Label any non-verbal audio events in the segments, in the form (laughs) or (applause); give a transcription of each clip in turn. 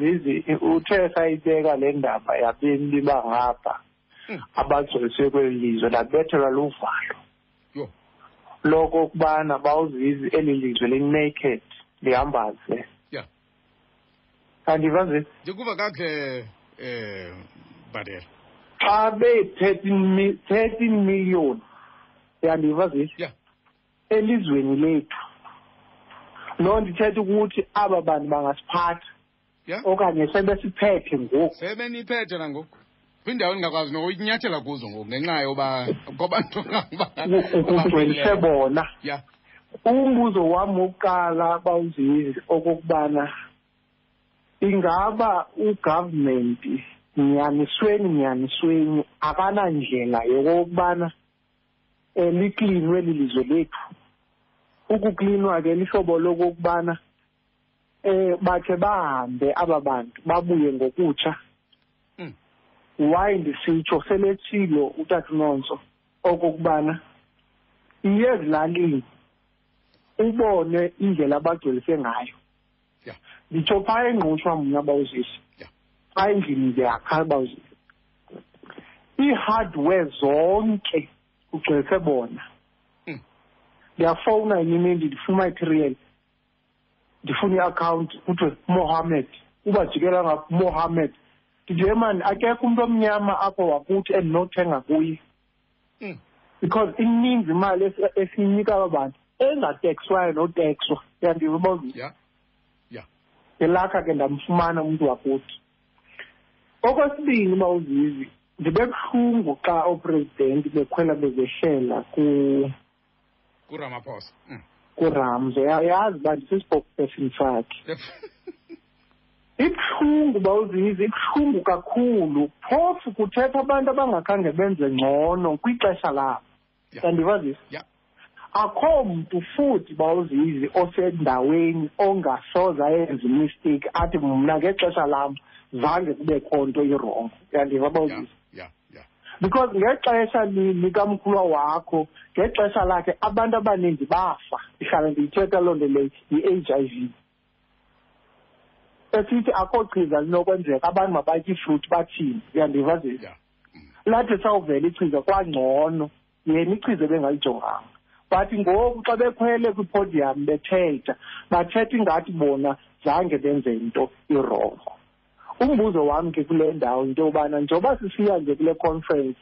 zizi uthe sayibeka le ndaba yabeni liba ngapha Mm. abagcoliswe kweli lizwe labethelwa luvalo Yho. loko kubana bawuzizi eli lizwe li-naked lihambaze Yeah. andiva zizi ndikuva kakuhle eh Badela. xa be-thirteen thirteen million yandiva Yeah. elizweni lethu loo nto ithetha ukuthi aba bantu bangasiphatha Yeah. okanye sebesiphethe ngoku Sebeniphethe la ngoku. Kwindawo endingakwazi nokunyathela kuzo ngoku ngenxa yoba kwabantu (laughs) kugcwelise bona Yeah. umbuzo wami wokuqala bawuzizi okokubana ingaba ugovernment nyanisweni nyanisweni akanandlela yokokubana um liklinwe eli lizwe lethu ukuklinwa ke lihlobo lokokubana um bakhe bahambe aba bantu babuye ngokutsha Mm. why ndisitsho selethilo utata unonso okokubana iye ezilalini ubone indlela abagcwelise ngayo Yeah. nditsho phaa engqushwa mna bawuzisi Yeah. phaa endlini ndiyakha bawuzisi ii-hardware zonke kugcwelise bona Mm. ndiyafowuna enye imini ndifuna imaterial ndifuna iakhawunti kuthiwe mohammed ubajikela ngapha mohammed ndithi mani akekho umntu omnyama apho wakuthi endinothenga kuye Mm. because ininzi imali esi- esiyinika aba bantu engatekswayo notekswa yandiva bawuzisi Yeah. Yeah. elakha ke ndamfumana umntu wakuthi okwesibini bawuzizi ndibe buhlungu xa oopresidenti bekhwela bezehlela ku kuRamaphosa. Mm. Kurams yazi uba ndisisipokesperson sakhe (laughs) ibuhlungu bawuzizi ibuhlungu kakhulu phofu kuthetha abantu abangakhange benze ngcono kwixesha labo Yeah. yandivazisa Yeah. akho mntu futhi bawuzizi osendaweni ongasoze ayenze imisteyiki athi mna ngexesha lam zange kubekho nto irongo yandiva Yeah. bawuzizi Yeah. Yeah. Because ngexesha li- likamkhulwa wakho ngexesha lakhe abantu abaninzi bafa. Ndihlala ndiyithetha loo nto leyo yi-h i v esithi akho chiza linokwenzeka abantu mabatye ifruthi bathini? Uyandiva zezi Yeah. Mm. lathi sawuvela ichiza kwangcono yena ichiza bengalijonganga but ngoku xa bekhwele kwipodium bethetha bathetha ingathi bona zange benze into irongo umbuzo wami ke kule ndawo into yobana njengoba sisiya nje kule conference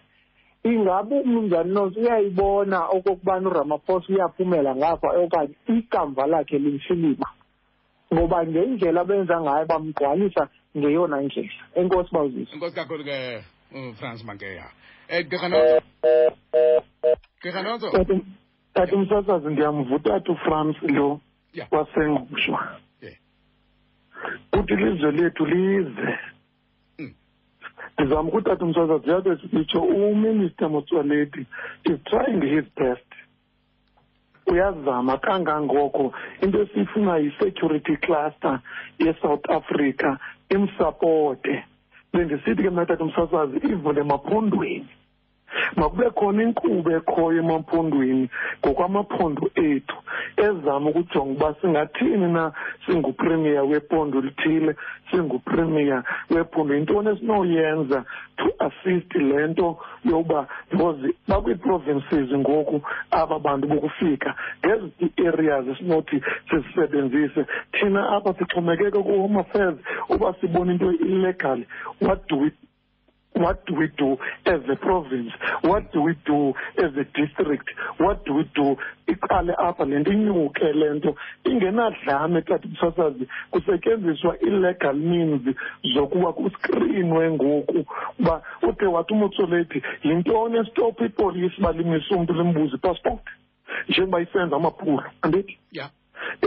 ingabe umnumzana nosi uyayibona okokubana uramaphosa uyaphumela ngapha okanye ikamva lakhe limfiliba ngoba ngendlela abenza ngayo bamgqwalisa ngeyona ndlela enkosi bawuzisa Inkosi kakhulu ke uFrans Mankeya. Eh Gqirha Nonzo. Gqirha Nonzo. Tata tata umsasazi ndiyamvutata ufrans lo Yeah. Wasengushwa Yeah. uthi ilizwe lethu lize Mm. ndizama ukuthi tata umsasazi uyabe sitsho uminister motsoaledi is trying his best uyazama kangangoko into esiyifunayo yi-security cluster ye-south africa imsapote bendisithi ke mna tata umsasazi ivule emaphondweni makube khona inkqubo ekhoyo emaphondweni ngokwamaphondo ethu ezama ukujonga uba singathini na singupremier wephondo lithile singupremier wephondo yintoni esinoyenza to assist le nto yokuba because bakwii-provinces ngoku aba bantu bokufika ngeziphi areas esinothi sizisebenzise thina apha sixhomekeke ku-home affairs uba sibona into illegal what do we what do we do as a province? What do we do as a district? What do we do? Iqale apha le nto inyuke le nto. Ingenadlame tata umsasazi kusetyenziswa illegal means zokuba kuskrinwe ngoku. Uba ude wathi umotsolethi yintoni estopha ipolisi? Balimise umntu limbuze ipassport njengoba isenza amaphulo andithi? Yeah.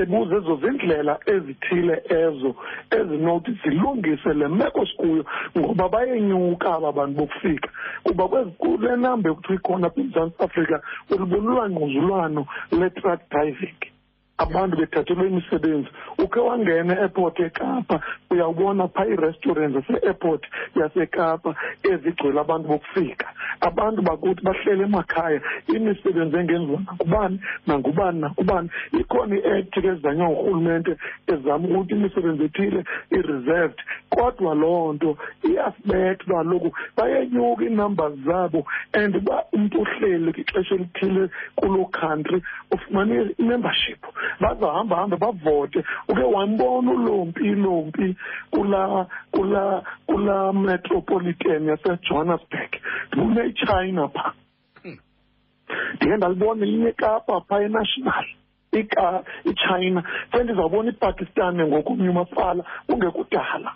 Ebuza ezo zindlela ezithile ezo ezinothi zilungise le meko sikuyo ngoba bayenyuka aba bantu bokufika. Kuba kwezi kule namba ekuthiwa ikhona apha emzantsi afrika ulibonelwa ngquzulwano le-truck driving. Abantu bethathelwe imisebenzi. Ukhe wangena e-airport ekapa uyawubona phaa ii-restaurant zase-airport yasekapa ezigcwele abantu bokufika. Abantu bakuthi bahlele emakhaya imisebenzi engenziwa nangubani nangubani nangubani. Ikhona i-act ke ezanywa ngurhulumente ezama ukuthi imisebenzi ethile i-reserved. Kodwa loo nto iyasibetha uba loku bayenyuka ii-numbers zabo and uba umntu uhleli kwixesha elithile kuloo country ufumane i-membership. Bazahamba hambe bavote. Uke wambona ulompi ilompi kulaa kulaa kulaa metropolitan yasejohannesburg. Kunechina phaa ndike ndalibona elinye ekapa phaa enational ika ichina. Sendizawubona ipakistan ngokunyuma phala kungekudala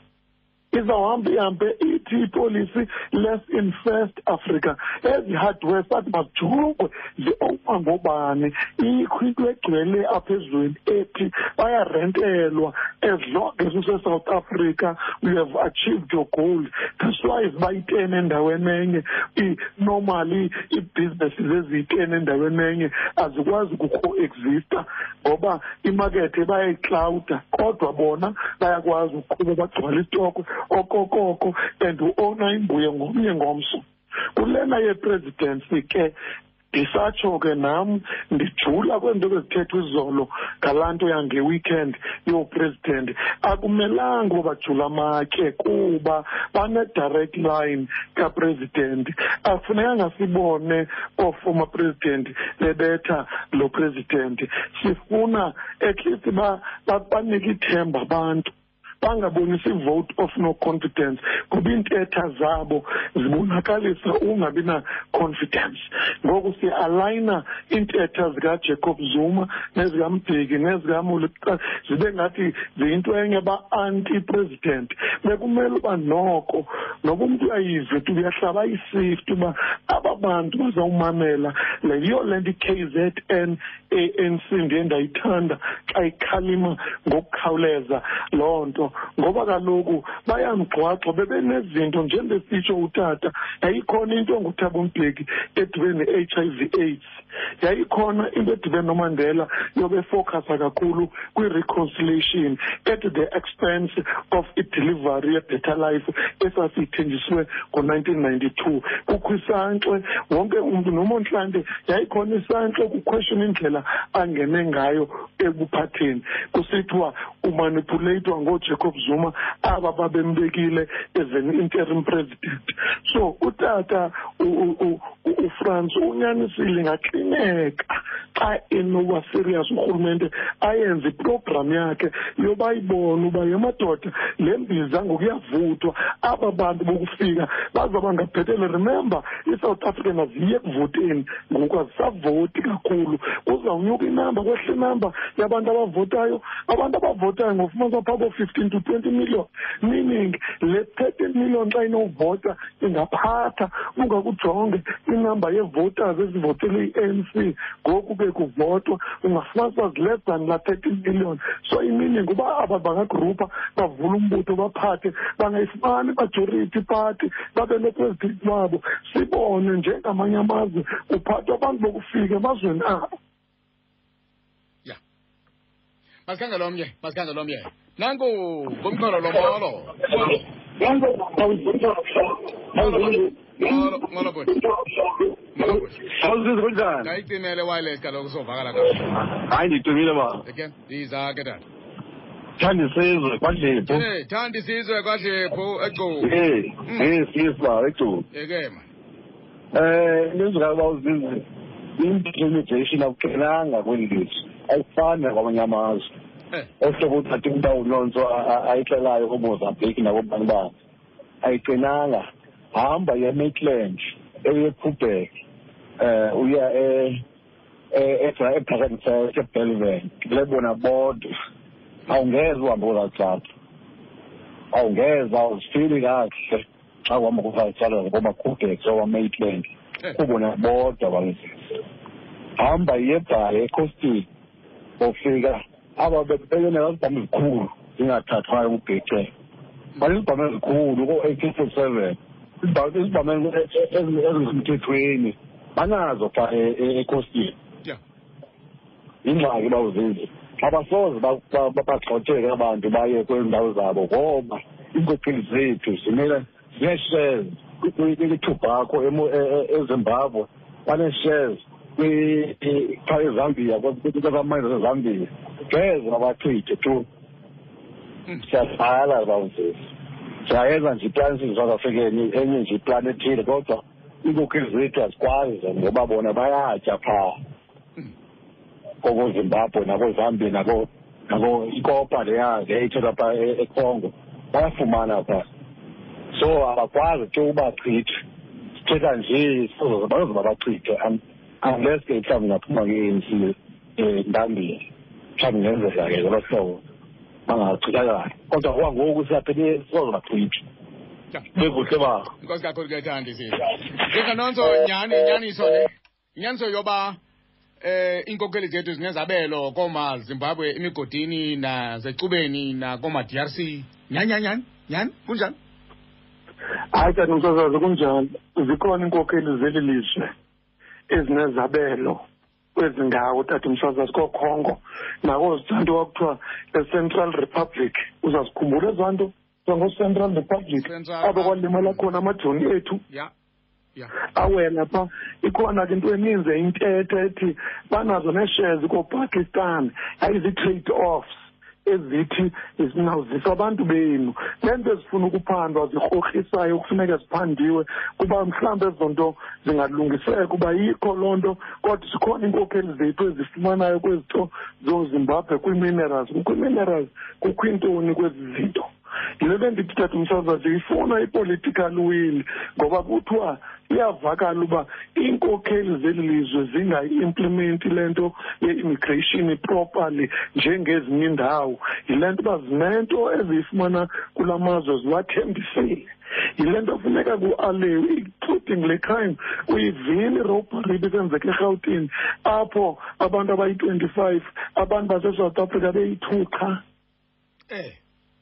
izawuhamba ihambe ithi ipolisi less in first africa. Ezi-hardware sathi majukwe zi-opa ngobani ikho into egcwele apha ezweni ethi bayarentelwa as long as use-south africa you have achieved your goal. That's why zibayiten endaweni enye normally ii-businesses eziyiten endaweni enye. Azikwazi ukuco-exista ngoba imakethe bayayiklawuda kodwa bona bayakwazi ukuqhuba bagcwala istokwe okokoko and u-owna imbuye ngomnye ngomso. Kulena yepresidency ke ndisatsho ke nam ndijula kweento bezithethwa izolo ngalaa nto yangeweekend yoopresident. Akumelanga uba bajula amatye kuba bane-direct line kapresident. Akufunekanga sibone ooformer president bebetha lo president. Sifuna at least banike ithemba abantu. Bangabonisi vote of no confidence. Kuba iintetha zabo zibonakalisa ungabi na-confidence ngoku sialayina iintetha zikajacob zuma nezikambheki nezikamolixa zibe ngathi ziyinto enye ba-anti-president. Bekumele uba noko noba umntu uyayive tu uyahlaba isifti uba aba bantu bazawumamela. Leyiyo le nto i-k z n a n c ndiye ndayithanda xa ikhalima ngokukhawuleza loo nto. Ngoba kaloku bayamgxwaxwa bebenezinto njengbesitsho utata. Yayikhona into enguthabo mbheki edibene ne-h i v aids. Yayikhona into edibene nomandela yobefokhasa kakhulu kwi-reconciliation at the expense of idelivery ye-better life esasiyithenjisiwe ngo-nineteen ninety-two. Kukho isankxwe wonke umntu nomontlante yayikhona isankxwe kuquestion indlela angene ngayo ekuphatheni. Kusithiwa umanipulatwa ngoojacob zuma aba babembekile as an interim president. So utata ufrance unyanisile ngaklineka xa enoba serious urhulumente ayenze iprogram yakhe yoba ayibone uba yemadoda le mbiza ngokuyavuthwa aba bantu bokufika bazawuba ngabhetele remember i-south african aziye ekuvoteni ngoku azisavoti kakhulu. Kuzawunyuka inamba kwehle inamba yabantu abavotayo. Abantu abavotayo ngofumanisa phaa bo-fifteen to twenty million. Meaning le thirteen million xa inovota ingaphatha ungakujonge inamba yee-voters ezivotele i-a n c ngoku ke kuvotwa ungafumanisa less than la thirteen million. So i-meaning uba aba bangagrupha bavula umbutho baphathe bangayifumani majority party babe nopresident wabo. Sibone njengamanye amazwe kuphathwa abantu bokufika emazweni abo. Ya. Masikhangele omnye masikhangele omnye. Nanku ngumxholo lomolo molo molo bhuti Awuzizi kunjani? ndayicimele wireless kaloku sovakala kahle Hayi ndicimile ma. eke ndiza ke tata Thandisizwe kwaDlepho. Eh, thanda isizwe kwadlepho egcubu Eh, eh siyisa ecdu. eke man Eh ngizwe uba uzizi implementation awuqhelanga kweli lethu. Ayifani kwamanye amazwe. Eh. Ohlobo uthatha indawo nonso ayixelayo koMozambique nakobani bani. Ayiqinanga. Hamba ye Maitland, eye Quebec. Eh uya eh eh eBrackenfell eBellville. Lebona bodwa. awungeze uhambe kuzathatha awungeze awuzifili kahle xa kuhamba kuzathatha ngomaquebec owamaitland Eh. kubona bodwa balezisi hamba yebhayi ekhostini ofika aba bebenela zibhamu ezikhulu zingathathwayo kubhecela bale zibhamu ezikhulu ko-eighteen forty seven izibhamu ezisemthethweni banazo pha ekhostini ya ingxaki bawuzizi abasoze ba- ba- ba- bagxotheke abantu baye kwezi ndawo zabo ngoba iinkokheli zethu zimele ziyesheza kwitobacco ezimbabwe. Banee-shares phaa ezambia kwakamine sezambia ngeze babachithe tu. Siyadlala bawuzesi siyayenza nje iplani sizi-south african enye nje iplani ethile kodwa iinkokheli zethu azikwazi ngoba bona bayatya phaa. Kokozimbabwe nakozambia nako nako ikopa leya leyayithelwa phaa econgo bayafumana phaa. So abakwazi ke ubachithe sithetha nje bayoze babachithe unless ke mhlawumbi ngaphuma ke-anc um ntambini mhlawumbi ngenzeka ke ngolo hlobo bangachithakali kodwa kwangoku siyaphele soze bachithe bekuhle ba. Inkosi kakhulu ke thandi sisi njenganonso nyani inyaniso le. Inyaniso yoba eh iinkokheli zethu zinezabelo kooma zimbabwe emigodini nasecubeni nakooma-drc nyani nyani nyani nyani kunjani? Hayi kanti msasazi kunjalo zikhona iinkokheli zeli lizwe ezinezabelo. Kwezi ndawo tata msasazi kookhongo nakozanto kwakuthiwa e-central republic. Uzazikhumbula ezaa nto zango-central republic? Central- apho kwalimela khona amajoni ethu. Ya ya. Awela pha ikhona ke into eninzi intetha ethi banazo nee-shares koopakistan yayizii-trade offs ezithi zinawuzisa abantu benu. Neento ezifuna ukuphandwa zirhorhisayo kufuneka ziphandiwe kuba mhlawumbi ezo nto zingalungiseka uba yikho loo nto. Kodwa zikhona iinkokheli zethu ezifumanayo kwezito zozimbabwe kwii-minerals. Kwii-minerals kukho intoni kwezi zinto? Yile nto ndithi tata umsasazi ifuna i-political will ngoba kuthiwa iyavakala uba iinkokheli zeli lizwe zingayi-implimenti le nto ye-immigration properly njengezinye iindawo. Yile nto uba zinento eziyifumana kula mazwe ziwathembisile. Yile nto funeka ku-alewe including le crime uyivile irobhari ibisenzeka erhawutini. Apho abantu abayi-twenty-five abantu basesouth africa beyi-two qha eh.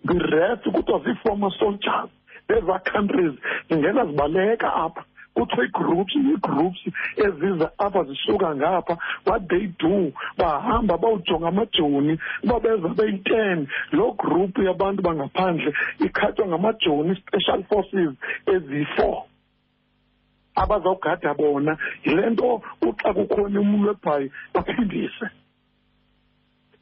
The rest kuthiwa zii-former soldiers. Ezaa countries zingena zibaleka apha. Kuthiwa ii-groups ii-groups eziza apha zisuka ngapha what they do bahamba bawujonga amajoni uba beza beyi-ten. Loo group yabantu bangaphandle ikhatywa ngamajoni special forces eziyi-four abazawugada bona. Yile nto uxa kukhona umuntu webhayi baphindise.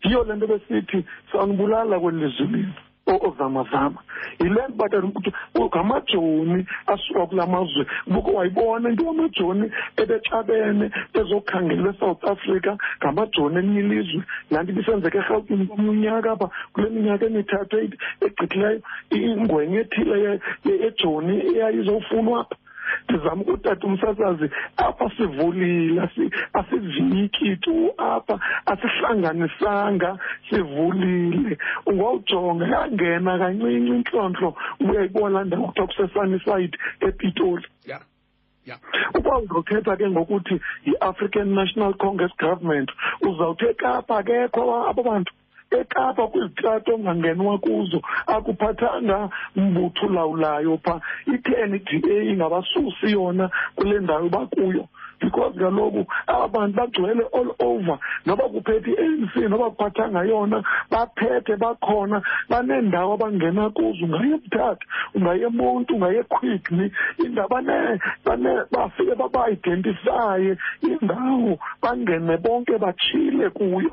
Yiyo le nto besithi sanibulala kweli lizwe lethu. o- ozamazama. Yile nto bathi ukuthi ngamajoni asuka kula mazwe buke wayibona into yamajoni ebexabene ezokhangela esouth africa ngamajoni elinye ilizwe. Laa nto ibisenzeka erhawutini komnye unyaka apha kule minyaka emithathu eyi- egqithileyo ingwenye ethile ye- ye- yejoni eyayizofunwa. apha ndizama ukutata umsasazi apha sivulile asi- asiviki tu apha asihlanganisanga sivulile. Ungawujonga yangena kancinci intlontlho uyayibona laa ndawo kuthiwa kusesunnyside epitoli. Ya ya. Uba uzothetha ke ngokuthi yi-african national congress government uzawuthi ekapa akekho abo bantu. Ekapa kwizitrato ongangenwa kuzo akuphathanga mbutho ulawulayo phaa itheni i-d a ingabasusi yona kule ndawo bakuyo because kaloku aba bantu bagcwele all over. Noba kuphethe i-anc noba kuphathanga yona baphethe bakhona baneendawo abangena kuzo. Ungaye emthatha ungaye emonti ungaye equickly indawo bane bane bafike baba-identifye indawo bangene bonke batshile kuyo.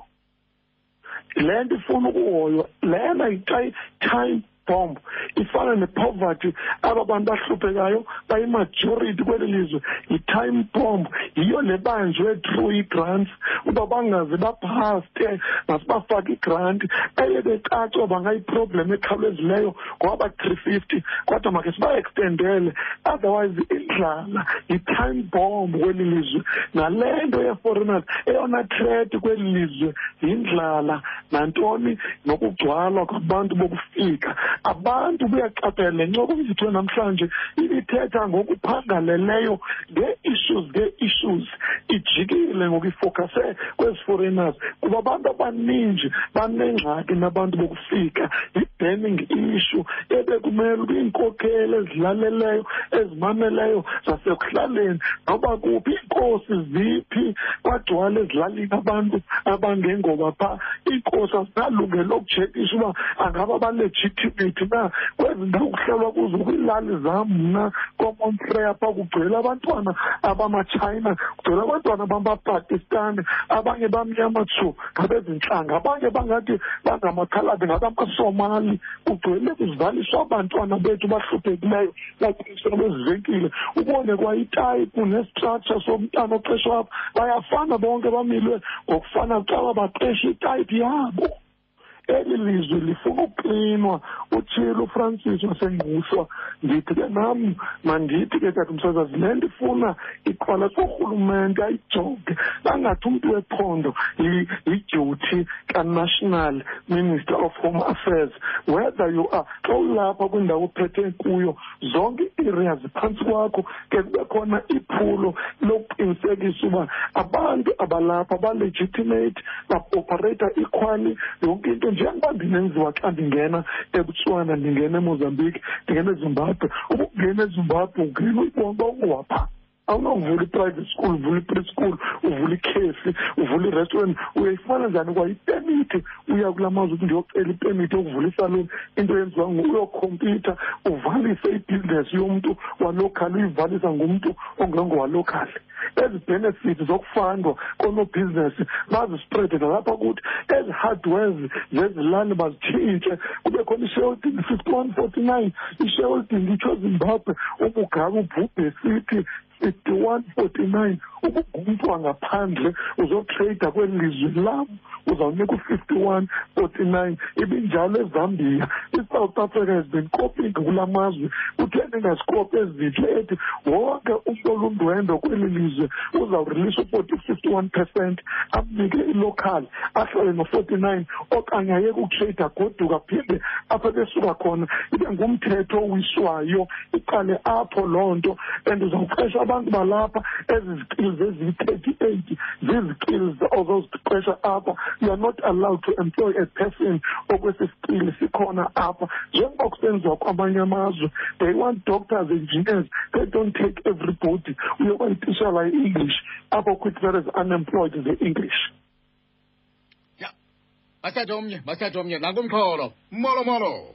Le nto ifuna ukuhoywa lena yi-time bomb. Ifana nepoverty aba bantu bahluphekayo bayimajority kweli lizwe. Yi-time bomb yiyo le banjwe through ii-grants uba bangaze baphaste masibafake igranti eye becacwa bangayiproblem ekhawulezileyo ngoba ba-three fifty kodwa makhe siba-extendele otherwise indlala yi-time bomb kweli lizwe. Nale nto ye-foreigners eyona threat kweli lizwe yindlala. Nantoni? Nokugcwala kwabantu bokufika. Abantu kuyaqaphela le ncoko mzitho namhlanje ibithetha ngokuphangaleleyo ngee-issues ngee-issues ijikile ngoku ifokase kwezi foreigners kuba abantu abaninji banengxaki nabantu bokufika. Yi-banning issue ebekumele uba iinkokheli ezilaleleyo ezimameleyo zasekuhlaleni. Noba kuphi iinkosi ziphi kwagcwala ezilalini abantu abangengoba phaa iinkosi azinalungelo lokutshekisha uba angaba balegitimate na? Kwezi ndawo kuhlalwa kuzo kwiilali zam mna common prayer phaa kugcwele abantwana abamachina kugcwele abantwana bamapakistani abanye bamnyama tshu ngabezintlanga abanye bangathi bangamakhaladi ngabamasomali kugcwele kuzivaliswa abantwana bethu bahluphekileyo baqiniswa bezivenkile. Ubone kwayitayipu nestructure somntana oqeshwa apha. Bayafana bonke bamilwe ngokufana xa babaqesha itayipi yabo. Eli lizwe lifuna ukuklinwa utshilo ufrancis wasengqushwa ndithi ke nam mandithi ke tata umsasazi le nto ifuna iqwalaswa urhulumente ayijonge. Bangathi umntu wephondo yidyuty ka-national minister of home affairs whether you are xa ulapha kwindawo uphethe kuyo zonke ii-areas phantsi kwakho ke kube khona iphulo lokuqinisekisa uba abantu abalapha balegitimate baoperata equally yonke into njengoba ndinenziwa xa ndingena ebutswana ndingena emozambique ndingena ezimbabwe uba ungena ezimbabwe ungena uyibona uba ungowapha awunokuvula i-private school uvula i-preschool uvula ikhefi uvula i-restaurant. Uyayifumana njani? Kwayipemithi uya kula mazwe ukuthi ndiyocela ipemithi yokuvula isaluni into yenziwa uyokhompyutha uvalise ibhizinesi yomntu walokhali uyivalisa ngumntu ongengowalokhali ezi benefits zokufandwa koonobhizinesi bazisprede nalapha kuthi ezi hardwares zezilali bazitshintshe. Kube khona ishelding fifty one forty nine ishelding itsho zimbabwe umugabe ubhubhe sithi fifty-one forty-nine ukungumntu wangaphandle uzotrada kweli lizwe lam uzawunika u-fifty-one forty-nine ibinjalo ezambia isouth africa has been copying kula mazwe. Utheni ingazikopi ezihle ethi wonke umntu olundwendwe kweli lizwe uzawurelisa u-forty fifty-one percent amnike ilocal ahlale no-forty-nine okanye ayeke ukutrada goduka phinde apho besuka khona ibe ngumthetho owiswayo iqale apho loo nto. And uzawuqesha abantu balapha ezi zikills eziyi-thirty-eight zizikills ozoziqesha apha. You are not allowed to employ a person okwesi sikili sikhona apha. Njengoba kusenziwa kwamanye amazwe they want doctors engineers they don't take everybody. Uyoba yitishala i-english apho quick there is unemployed the-english ya. Basithathe omnye basithathe omnye. Nankumxholo molo molo.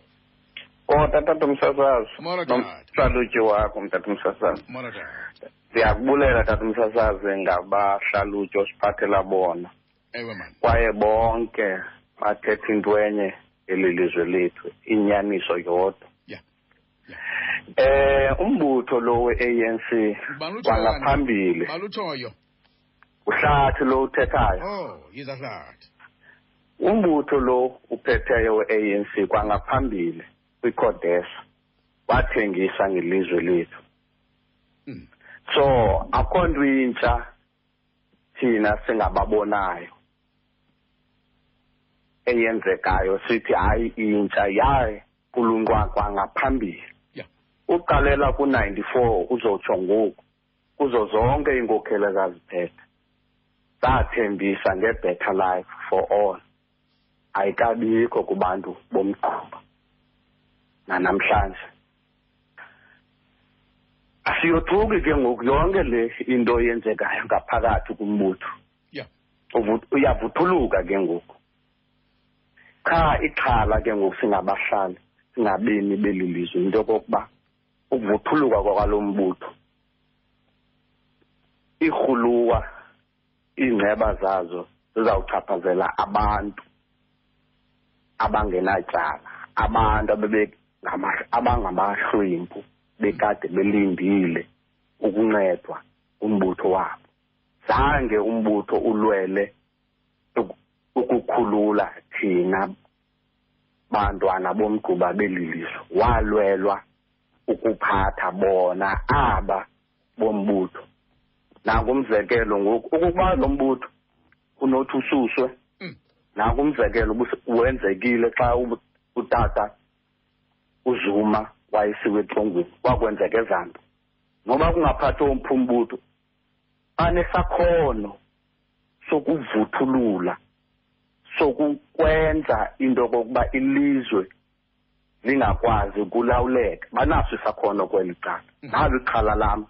O tata umsasazi Molo, tata. nomhlalutyi wakho mtata umsasazi molo tata. Ndiyakubulela tata umsasazi ngabahlalutyi osiphathela bona. Ewe mani kwaye bonke bathetha into enye eli lizwe lethu inyaniso yodwa. ya eh umbutho lo we-ANC kwangaphambili balutshoyo uhlathi lo uthethayo? Oh yiza hlathi umbutho lo uphetheyo we-ANC kwangaphambili kwicodesa wathengisa ngelizwe lethu. Mm. so akho nto intsha thina singababonayo eyenzekayo sithi hayi intsha yaye kulunqwa kwangaphambili uqalela ku-ninety-four uzotsho ngoku. Kuzo zonke iinkokheli ezaziphethe. Zathembisa nge-better life for all. Ayikabikho kubantu bomgquba nanamhlanje. Asiyothuki ke ngoku yonke le into yenzekayo ngaphakathi kumbutho. Ya Uvu- uyavuthuluka ke ngoku. Qha ixhala ke ngoku singabahlali singabemi beli lizwe into yokokuba ukuvuthuluka kwalo mbutho. Iirhuluwa iingceba zazo zizawuchaphazela abantu abangenatyala abantu abangamahlwempu bekade belindile ukuncedwa umbutho wabo. Zange umbutho ulwele uku- ukukhulula thina bantwana bomgquba beli lizwe walwelwa ukuphatha bona aba bombutho nangumzekelo ngoku ukuba lo mbutho unothi ususwe Mm. nangumzekelo wenzekile xa utata uzuma wayesiwe etrongweni kwakwenzeka ezambi noba kungaphathwa umphumbutho banesakhono sokuvuthulula sokukwenza into okokuba ilizwe lingakwazi ukulawuleka. Banaso isakhono kweli cala. Mhm. nalo ixhala lam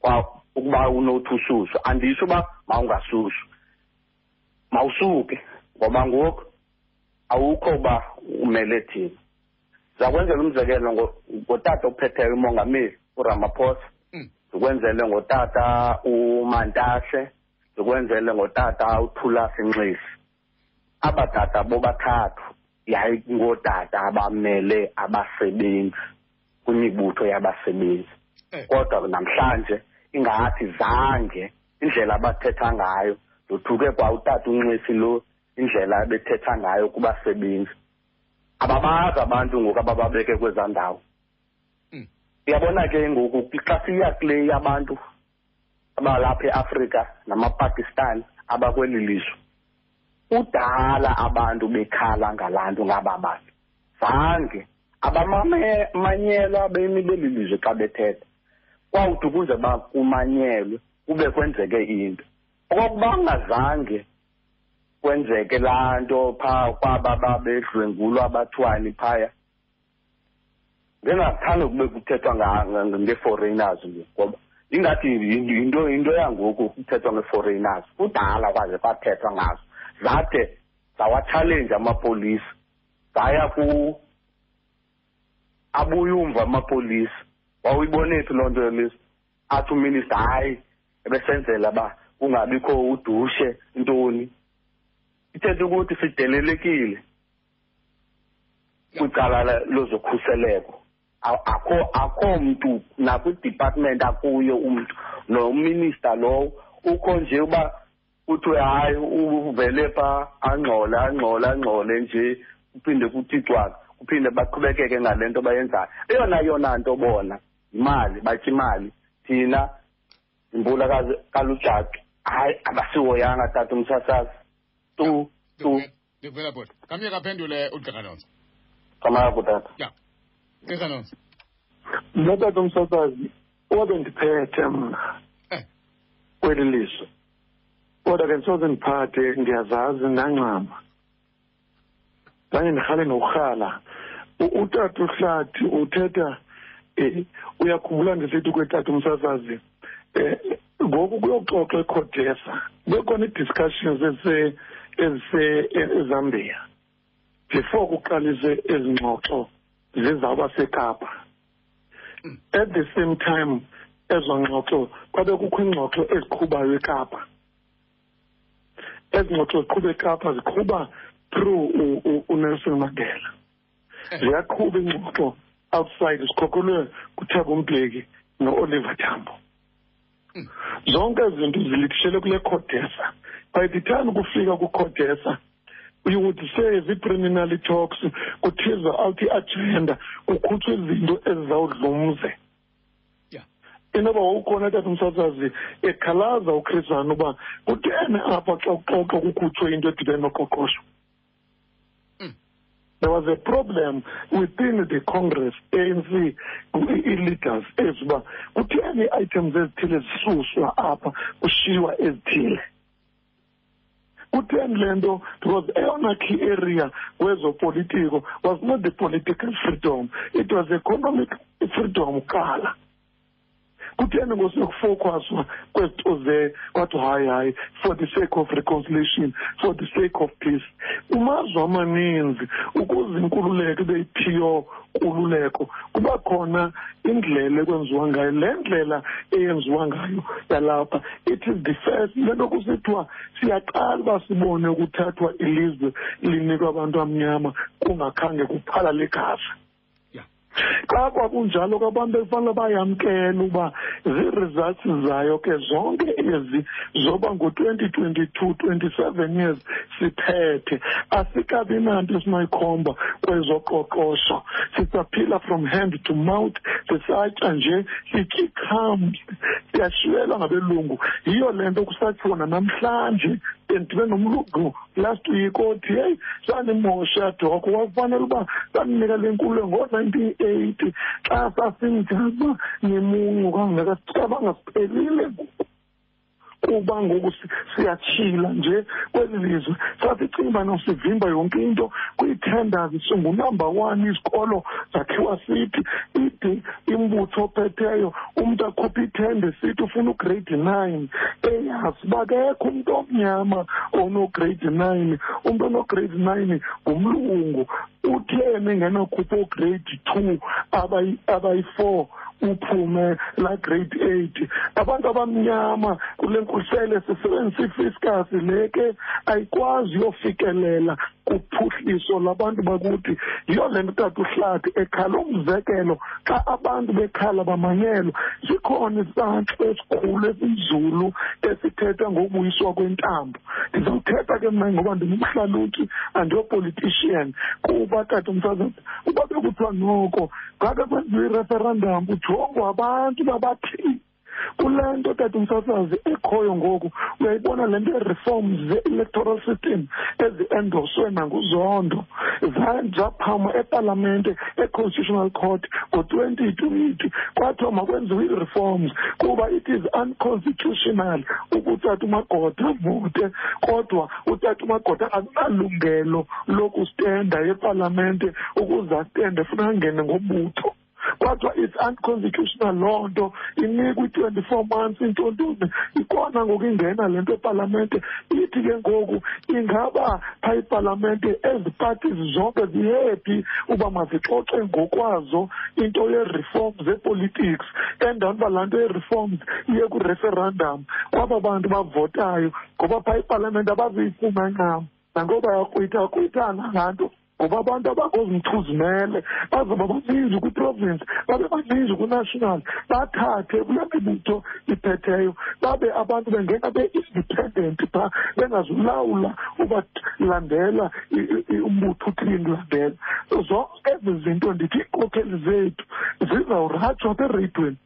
kwa ukuba unothi ususwe anditsho uba mawungasuswa mawusuke ngoba ngoku awukho uba umele thina. Zakwenzela umzekelo ngo- ngotata ophetheyo umongameli uramaphosa. Mm. ndikwenzele ngotata umantashe. Ndikwenzele ngotata uthulasi nxesi aba tata bobathathu. Yayingootata abamele abasebenzi kwimibutho yabasebenzi Eh. kodwa namhlanje ingathi zange indlela abathetha ngayo ndothuke kwa utata unxesi lo indlela ebethetha ngayo kubasebenzi ababazi abantu ngoku abababeke kwezaa ndawo Mm. uyabona ke ngoku xa siya kule abantu abalapha eafrika namapakistan abakweli lizwe kudala abantu bekhala ngalaa nto ngaba bantu zange abamanyelwa bemi beli lizwe xa bethetha. Kwawuthi ukuze bakumanyelwe kube kwenzeke into. Okokuba ngazange kwenzeke laa nto phaa kwaba babedlwengulwa abathwani phaya ngingathanda kube kuthethwa nga- nga- ngee-foreigners ngoba ingathi yin- yinto yinto yangoku kuthethwa ngee-foreigners kudala kwaze kwathethwa ngazo. Zade zawatshalenje amapolisa. Zaya ku abuye umva amapolisa. Wawuyibone phi loo nto yolisa athi uminista hayi ebesenzela uba kungabikho udushe ntoni? Ithetha ukuthi sidelelekile kwicala la- lozokhuseleko A- akho akho mntu nakwidepartment akuyo umntu. Nominista lowo ukho nje uba kuthiwe hayi uvele pha angxole angxole angxole nje kuphinde kuthi cwaka kuphinde baqhubekeke ngale nto bayenzayo. Eyona yona nto bona yimali batya imali thina imbula kalujaki hayi abasihoyanga tata umsasazi. Tu tu. Ndivela bhota kamye kaphendule ugqirha nonso kamako tata ya gqirha nonso mna tata umsasazi wabendiphethe mna Eh. kweli lizwe. Kodwa ke ndisoze ndiphathe ndiyazazi ndancama zange ndirhale nokurhala. U- utata uhlathi uthetha um uyakhumbula ndisithi kwetata umsasazi um ngoku kuyoxoxwa eCodesa bekhona ii-discussions ezise- ezise- ezambia before kuqalise ezi ngxoxo zizawuba sekapa. At the same time ezo ngxoxo kwabe kukho iingxoxo eziqhubayo ekapa. Ezi ngxoxo ziqhuba ekapa ziqhuba through u- u- unelson mandela. Ziyaqhuba iingxoxo outside zikhokhelwe kuthabo mbeki no-oliver tambo. Zonke ezi zinto zilithishele kule codesa by the time kufika kucodesa you would say zii-preliminary talks kuthizwa out i-agenda kukhutshwa izinto ezizawudlumze. ya inoba wawukhona tata umsasazi ekhalaza uchrisana uba kutheni apha xa kuxoxwa kukhutshwe into edibene noqoqosho? Mm. there was a problem within the congress anc i-leaders eziba kutheni ii-items ezithile zisuswa apha kushiywa ezithile? Kutheni le nto? Because eyona key area kwezopolitiko was not the political freedom it was economic freedom kuqala. Kutheni ngosekufowukhaswa kwezinto ze kwathi hayi hayi for the sake of reconciliation for the sake of peace. Kumazwe amaninzi ukuze inkululeko ibe yiphiyo nkululeko kuba khona indlela ekwenziwa ngayo. Le ndlela eyenziwa ngayo yalapha it is the first le nto kusithiwa siyaqala uba sibone ukuthathwa ilizwe linikwa abantu amnyama kungakhange kuphala legazi ya xa kwakunjalo kwabantu ekufanele bayamkela uba zii-results zayo ke zonke ezi zoba ngo-twenty twenty-two twenty-seven years siphethe. Asikabi nanto esinoyikhomba kwezoqoqosho. Sisaphila from hand to mouth sisatya nje sitya ii-crumbs siyashiyelwa ngabelungu. Yiyo le nto kusatshiwo nanamhlanje. Bendibe nomlungu last week othi heyi sanimosha doko wafanele uba sandinika le nkululeko ngo-nineteen eighty. Xa sasinjani uba nimuncu kangakabangasiqhelile kuba ngoku si- siyatshila nje kweli lizwe. Sasicinga uba nosivimba yonke into kwii-tenders singunumber one izikolo zakhiwa sithi ide imbutho ophetheyo umntu akhuphe ithende sithi ufuna ugrade nine. Eyazi uba kekho umntu omnyama onograde nine. Umntu onograde nine ngumlungu. Utheni engenokhupha ograde two abayi- abayi-four? Uphume la grade eight. Abantu abamnyama kule nkusele sisebenzisa ifiscus le ke ayikwazi uyofikelela kuphuhliso labantu bakuthi yiyo le nto tata uhlathi ekhala umzekelo xa abantu bekhala bamanyelwa. Sikhona isantlo esikhulu esinzulu esithetha ngokubuyiswa kwentambo. Ndizawuthetha ke mna ngoba ndingumhlalutyi andiyopolitician kuba tata umsazana uba bekuthiwa noko ngake kwenziwa ireferendum kujongwa abantu babathini kule nto tata umsasazi ekhoyo ngoku uyayibona le nto ye-reforms ze-electoral system ezi-endoswe nanguzondo zaphamwa epalamente e-constitutional court ngo-twenty twenty kwathiwa makwenziwe ii-reforms kuba it is unconstitutional ukutata umagoda vote kodwa utata umagoda akunalungelo lokustenda epalamente ukuze astende funeka angene ngobutho. Kodwa it's unconstitutional. Loo nto inikwa i-twenty-four months intontoni ikona ngoku ingena le nto epalamente. Ithi ke ngoku ingaba phaa ipalamente ezi parties zonke zihappy uba mazixoxe ngokwazo into ye-reforms zepolitics endaweni uba laa nto ye-reforms iye kwireferendum kwaba bantu bavotayo ngoba phaa ipalamente abazuyifuna ncam nangoba yakrwitha krwithana laa nto. Ngoba abantu abangozimthuzimele bazoba baninzi kwiprovinsi babe baninzi kwinational bathathe kule mibutho iphetheyo babe abantu bengena be-independent phaa bengazulawula ubalandela umbutho uthini landela zonke ezi zinto ndithi iinkokheli zethu zizawuratshwa bereyidweni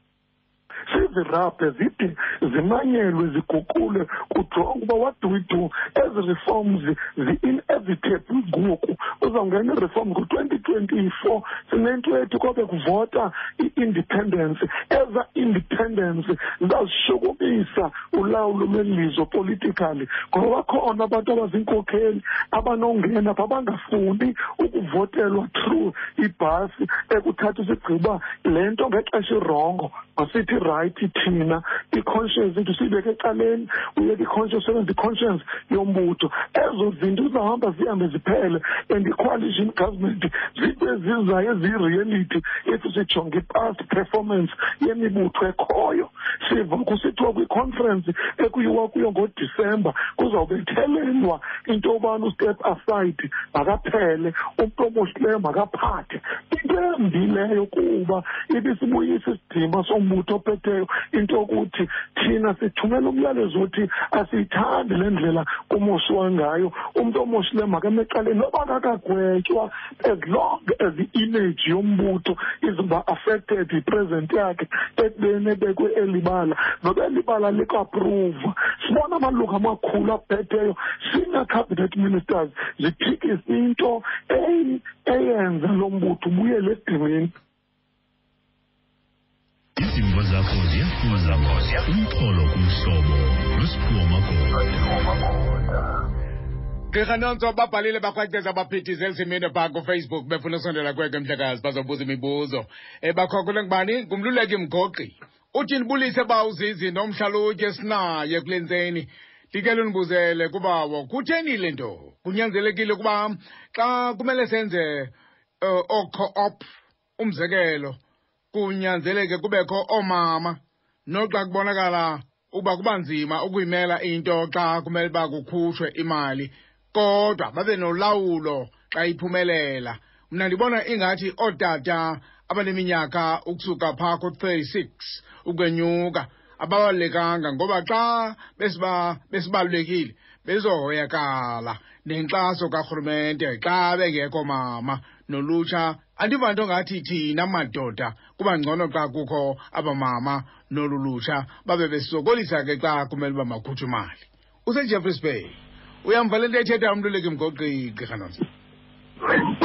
sizirabhe zide zimanyelwe ziguqule kujongwe uba what do we do ezi reforms zi-inevitable ngoku uzawungena ireform ngo-twenty twenty-four sinento ethi kobe kuvota i-independence. Eza independence zizawushukumisa ulawulo lwelizwe politically ngoba khona abantu abaziinkokheli abanongena pha bangafuni ukuvotelwa through ibhasi ekuthatha isigqiba le nto ngexesha irongo masithi right thina i-conscience into siyibeke ecaleni uyeke i-conscience sebenza i-conscience yombutho. Ezo zinto zizawuhamba zihambe ziphele and i-coalition government zinto ezizayo eziyi-reality ethi sijonge i-past performance yemibutho ekhoyo. Siva kusithiwa kwiconference ekuyiwa kuyo ngodisemba kuzawubethelelwa into yobana ustep aside makaphele umntu omoshileyo makaphathe. Into embileyo kuba ibisibuyisa isidima sombutho ophetheyo into yokuthi thina sithumela umyalezo wothi asiyithandi le ndlela kumoshiwa ngayo umntu omoshileyo makamecaleni noba kakagwetywa as long as i-image yombutho izoba affected yipresent yakhe ekubeni ebekwe elibala. Noba elibala likaapruva sibona amalungu amakhulu aphetheyo senior cabinet ministers ziphikisa into eyenza lo mbutho ubuyele edimini izimvo zakho ziyafuza umxholo kumhlobo nosiphiwo magoda. Gqirha nonso babhalile bakhwaceza abaphithise elisimini phaa kufacebook befuna usondela kweke mhlekazi bazobuza imibuzo. Um bakhokhule ngubani? Ngumluleki mgoqi uthi ndibulise ba uzizi nomhlalutye esinaye kule ntseni. Ndike lundibuzele kubawo kutheni le nto? Kunyanzelekile ukuba xa kumele senze uh, oo-co-op umzekelo kunyanzeleke kubekho oomama noxa kubonakala uba kuba nzima ukuyimela into xa kumele uba kukhutshwe imali. Kodwa babe nolawulo xa iphumelela. Mna ndibona ingathi ootata abaneminyaka ukusuka phaa ku-thirty-six ukwenyuka ababalulekanga ngoba xa besiba besibalulekile bezohoyakala nenkxaso karhulumente xa bengekho mama nolutsha andiva nto ngathi thina madoda kuba ngcono xa kukho abamama nolu lutsha babe besokolisa ke xa kumele uba makhutshwe imali. Usejeffreys bay uyamva le nto ethetha umluleki mgoqi gqirha nonso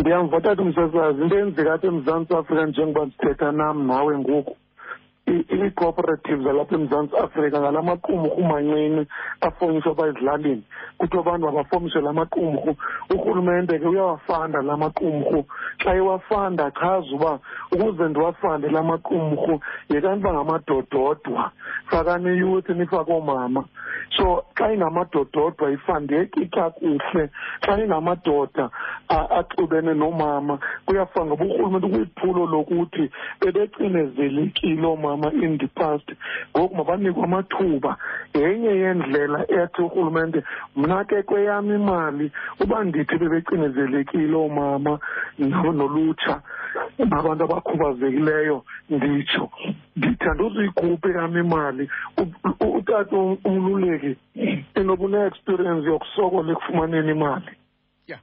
ndiyamva tata umsasazi into eyenzeka apha emzantsi afrika njengoba sithetha nam nawe ngoku. i- ii-cooperatives zalapha emzantsi afrika ngala maqumrhu mancinci afonyiswa apha ezilalini kuthiwa abantu mabafomishe la maqumrhu. Urhulumente ke uyawafanda la maqumrhu. Xa ewafanda achaza uba ukuze ndiwafande la maqumrhu yekani uba ngamadododwa fakani iyuthi nifake oomama so xa ingamadododwa ifandeki kakuhle xa ingamadoda a- axubene noomama kuyafana ngoba urhulumente kwiphulo lokuthi bebecinezelekile oomama in the past ngoku mabanikwe amathuba yenye yeendlela ethi urhulumente mna ke kweyam imali uba ndithi bebecinezelekile oomama no- nolutsha nabantu abakhubazekileyo nditsho ndithi andizuyikhuphe yam imali U- u- utata um- umluleki enoba une-experience yokusokola ekufumaneni imali Yeah.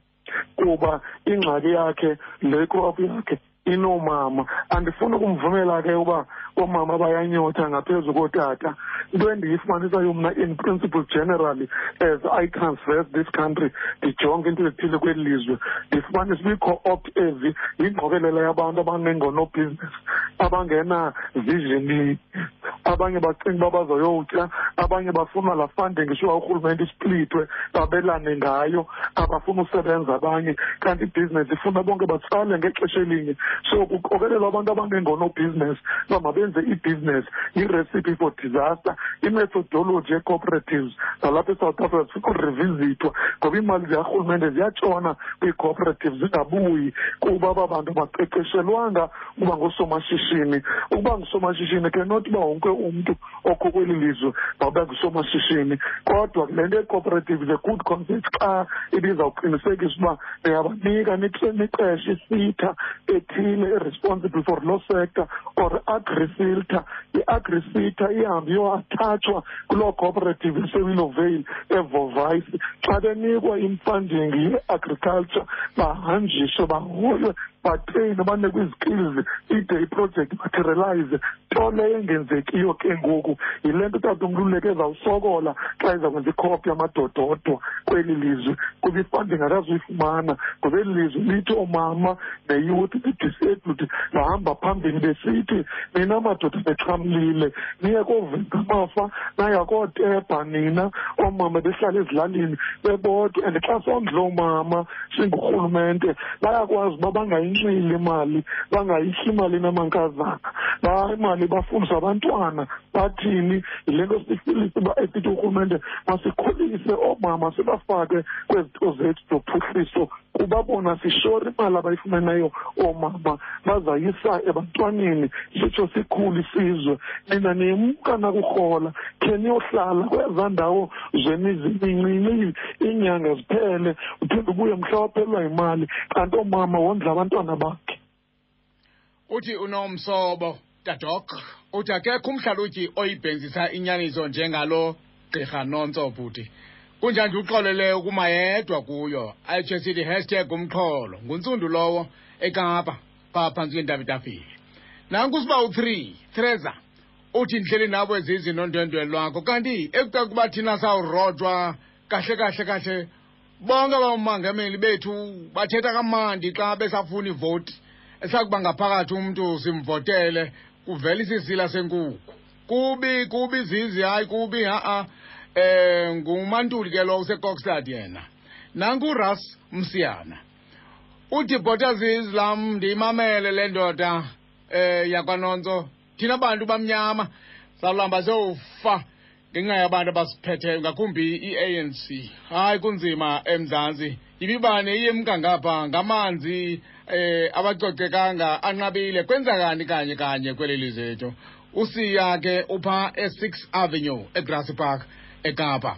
kuba ingxaki yakhe le crop yakhe inoomama andifuni ukumvumela ke uba oomama bayanyotha ngaphezu kootata into endiyifumanisayo mna in principle generally as i transverse this country ndijonge into ezithile kweli lizwe. Ndifumanisa uba ii-co-opt ezi yingqokelela yabantu abanengonobhizinesi abangena-vision abanye bacinga uba bazoyotya abanye bafuna laa funding shuwa urhulumente isplitwe babelane ngayo abafuna usebenza abanye. Kanti ibhizinesi ifuna bonke batsale ngexesha elinye. So kuqokelelwa abantu abangengonobhizinesi uba mabenze ibhizinesi yi-recipe for disaster imethodology ye-cooperatives nalapha esouth africa zifika urevisithwa ngoba iimali zikarhulumente ziyatshona kwii-cooperatives zingabuyi. Kuba aba bantu baqeqeshelwanga ukuba ngoosomashishini ukuba ngusomashishini ke not uba wonke umntu okho kweli lizwe mawube ngusomashishini. Kodwa le nto ye-cooperative is a good concept xa ibizawuqinisekisa uba niyabanika niqe- niqeshe isitha ethile e-responsible for law sector or agrifilter i-agrifilter ihambe iyoathatshwa kuloo cooperative esewillow vale evovayisi xa benikwa imfunding ye-agriculture bahanjiswe bahoywe batreyine banikwe izikills ide iproject materialize nto leyo engenzekiyo ke ngoku. Yile nto utata umluleki ezawusokola xa izakwenza ikhophi yamadododwa kweli lizwe. Kuba ifunding akazuyifumana ngoba eli lizwe lithi oomama neyouth ne-disabled bahamba phambili besithi nina madoda bexhamlile niye koovenza amafa naya kootebha nina oomama behlala ezilalini bebodwa. And xa sondla oomama singurhulumente bayakwazi uba bangayinxili imali bangayihli imali namankazana ba imali bafundisa abantwana bathini yile nto sifilise uba esithi urhulumente masikhulise oomama sibafake kwezito zethu zophuhliso kuba bona sishora imali abayifumeneyo oomama bazayisa ebantwaneni sitsho sikhule isizwe. Nina nimka nakurhola khe niyohlala kwezaa ndawo zemizi mincinci iinyanga ziphele uphinde ubuye mhla waphelelwa yimali. Kanti oomama wondla abantwana bakhe. Uthi unomsobo tadok uthi akekho umhlalutyi oyibhenzisa inyaniso njengalo gqirha nontso bhuti. Kunjanje uxolele ukuma yedwa kuyo? Ayitsho sithi hashtag umxholo. Nguntsundu lowo ekapa phaa phantsi kweentaba itafile nanku usiba u-three treza uthi ndihleli nabo ezizinto ndwendwe lwakho kanti ekuca kuba thina sawurojwa kahle kahle kahle bonke abamongameli bethu bathetha kamandi xa besafuna ivoti esakuba ngaphakathi umntu simvotele kuvela isisila senkukhu. Kubi kubi zizi hayi kubi ha-a. Eh ngumantuli ke lo usekokstad yena. Nanku uras msiyana uthi bhotaziz lam ndiyimamele le ndoda eh yakwanonzo thina bantu bamnyama sawulamba sewufa. Ngenxa yabantu abasiphetheyo ngakumbi i-anc hayi kunzima emzantsi yimibane iyemka ngapha ngamanzi eh abacocekanga anqabile. Kwenzakani kanye kanye kweli lizwe ethu usiya ke upha e-six avenue egrassy park ekapa.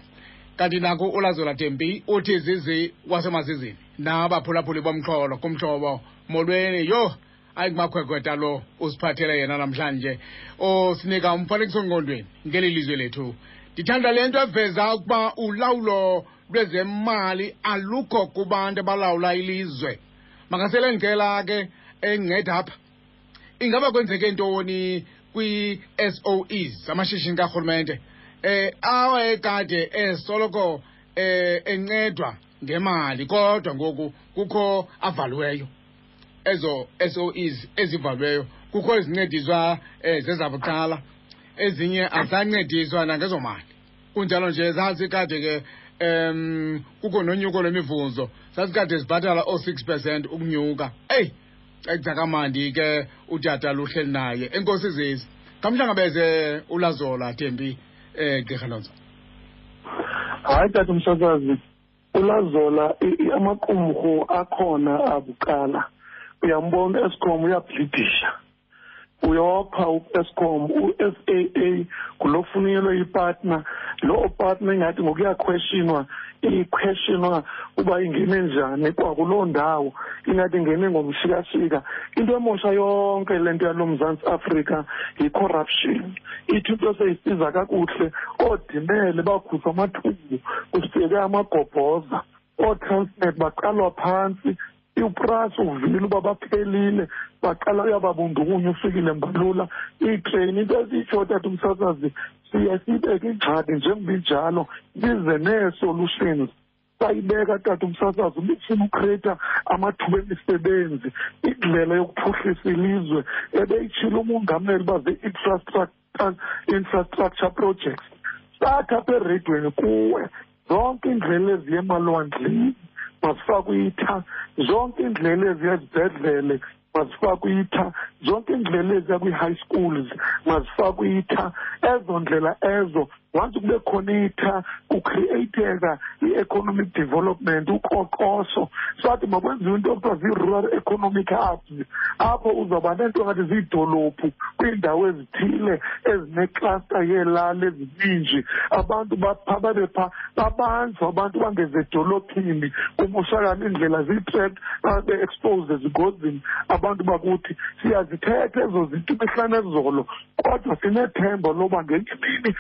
Kanti naku ulazola tempi uthi zizi wasemazizini. Nabaphulaphuli bomxholo kumhlobo molweni. Yho ayi kumakhwekhweta lo usiphathele yena namhlanje. Osinika umfanekiso ngqondweni ngeli lizwe lethu. Ndithanda le nto eveza ukuba ulawulo lwezemali alukho kubantu abalawula ilizwe. Makasele ndicela ke endinceda apha. Ingaba kwenzeke ntoni kwi-soes amashishini karhulumente? Eh awayekade esoloko eh encedwa ngemali kodwa ngoku kukho avaliweyo ezo SOEs ezivalweyo. Kukho izincediswa um zezabucala. Ezinye azancediswa nangezo mali kunjalo nje zasikade ke um kukho nonyuko lwemivuzo sasikade zibhatala oo-six percent ukunyuka. Eyi cekisa kamandi ke utata luhleli naye. Enkosi zezi kamhlangabeze ulazola thembi um gqirhalonzo hayi tata umsasazi ulazola amaqumrhu akhona abucala. Uyambona u-escom uyabhlidisha uyopha u-escom u-saa ngulofuniyelwe ipartner. Loo partner ingathi ngokuyakhweshinwa ikhweshinwa uba ingene njani kwakuloo ndawo ingathi ingene ngomshikashika. Into emosha yonke le nto yalo mzantsi afrika yi-corruption. Ithi into seyisiza kakuhle oodimele bakhutshwa amathubu kusiyeke amagobhoza ootransnet baqalwa phantsi upras uvile uba baphelile baqala uyababundukunya ufikile mbalula. Iitreyini into esitsho tata umsasazi siye siyibeke ingxaki njengoba injalo bize nee-solutions. Sayibeka tata umsasazi ubifuna ukreyitha amathuba emisebenzi indlela yokuphuhlisa ilizwe ebeyitshile umongameli uba zii-infrastructure infrastructure projects. Sathi apha eredweni kuwe zonke iindlela eziye emalwandleni. Mazifakwe itha zonke iindlela eziya ezibhedlele mazifakwe itha zonke iindlela eziya kwii-high schools mazifakwe itha ezo ndlela ezo once kube khona itha kucreateka i-economic development uqoqosho. Sathi makwenziwe into ekuthiwa zii-rural economic hubs apho uzawuba nento ngathi ziidolophu kwiindawo ezithile ezinecluster yeelali ezininji. Abantu bapha babe phaa babanjwa abantu bangeze edolophini. Kumoshakala iindlela zii-tract babe-exposed ezingozini abantu bakuthi siyazithetha ezo zinto imihla nezolo kodwa sinethemba loba ngenye imini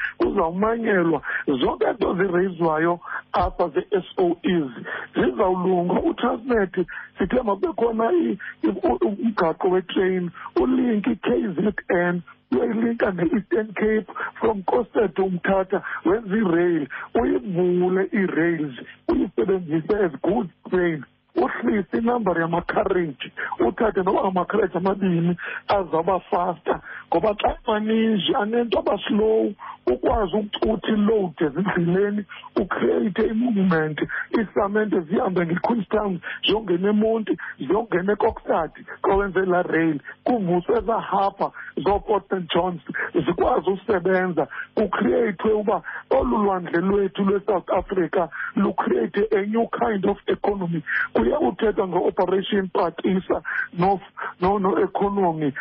kuzawumanyelwa zonke nto zireyizwayo apha ze-s o es zizawulunga utransnet sithe makube khona i- i- u- umgaqo wetrain ulinki i-k z n uyayilinka ne-eastern cape from kosteto umthatha wenza irail uyivule ii-rails uyisebenzise as good train. Uhlise inambari yamakhareji uthathe noba amakhareji amabini azawuba faster. Ngoba xa emaninji anento abaslow ukwazi ukucutha iload ezindleleni ucreate i-movement iisamente zihambe ngequeenstown ziyongena emonti ziyongena ekokstadi xa wenze laa rail kuvuswe ezahapha zooport st. Johns zikwazi usebenza. Kucreathwe uba olu lwandle lwethu lwe-south africa lucreate a new kind of economy. Kuye kuthethwa nge-operation patisa no-economy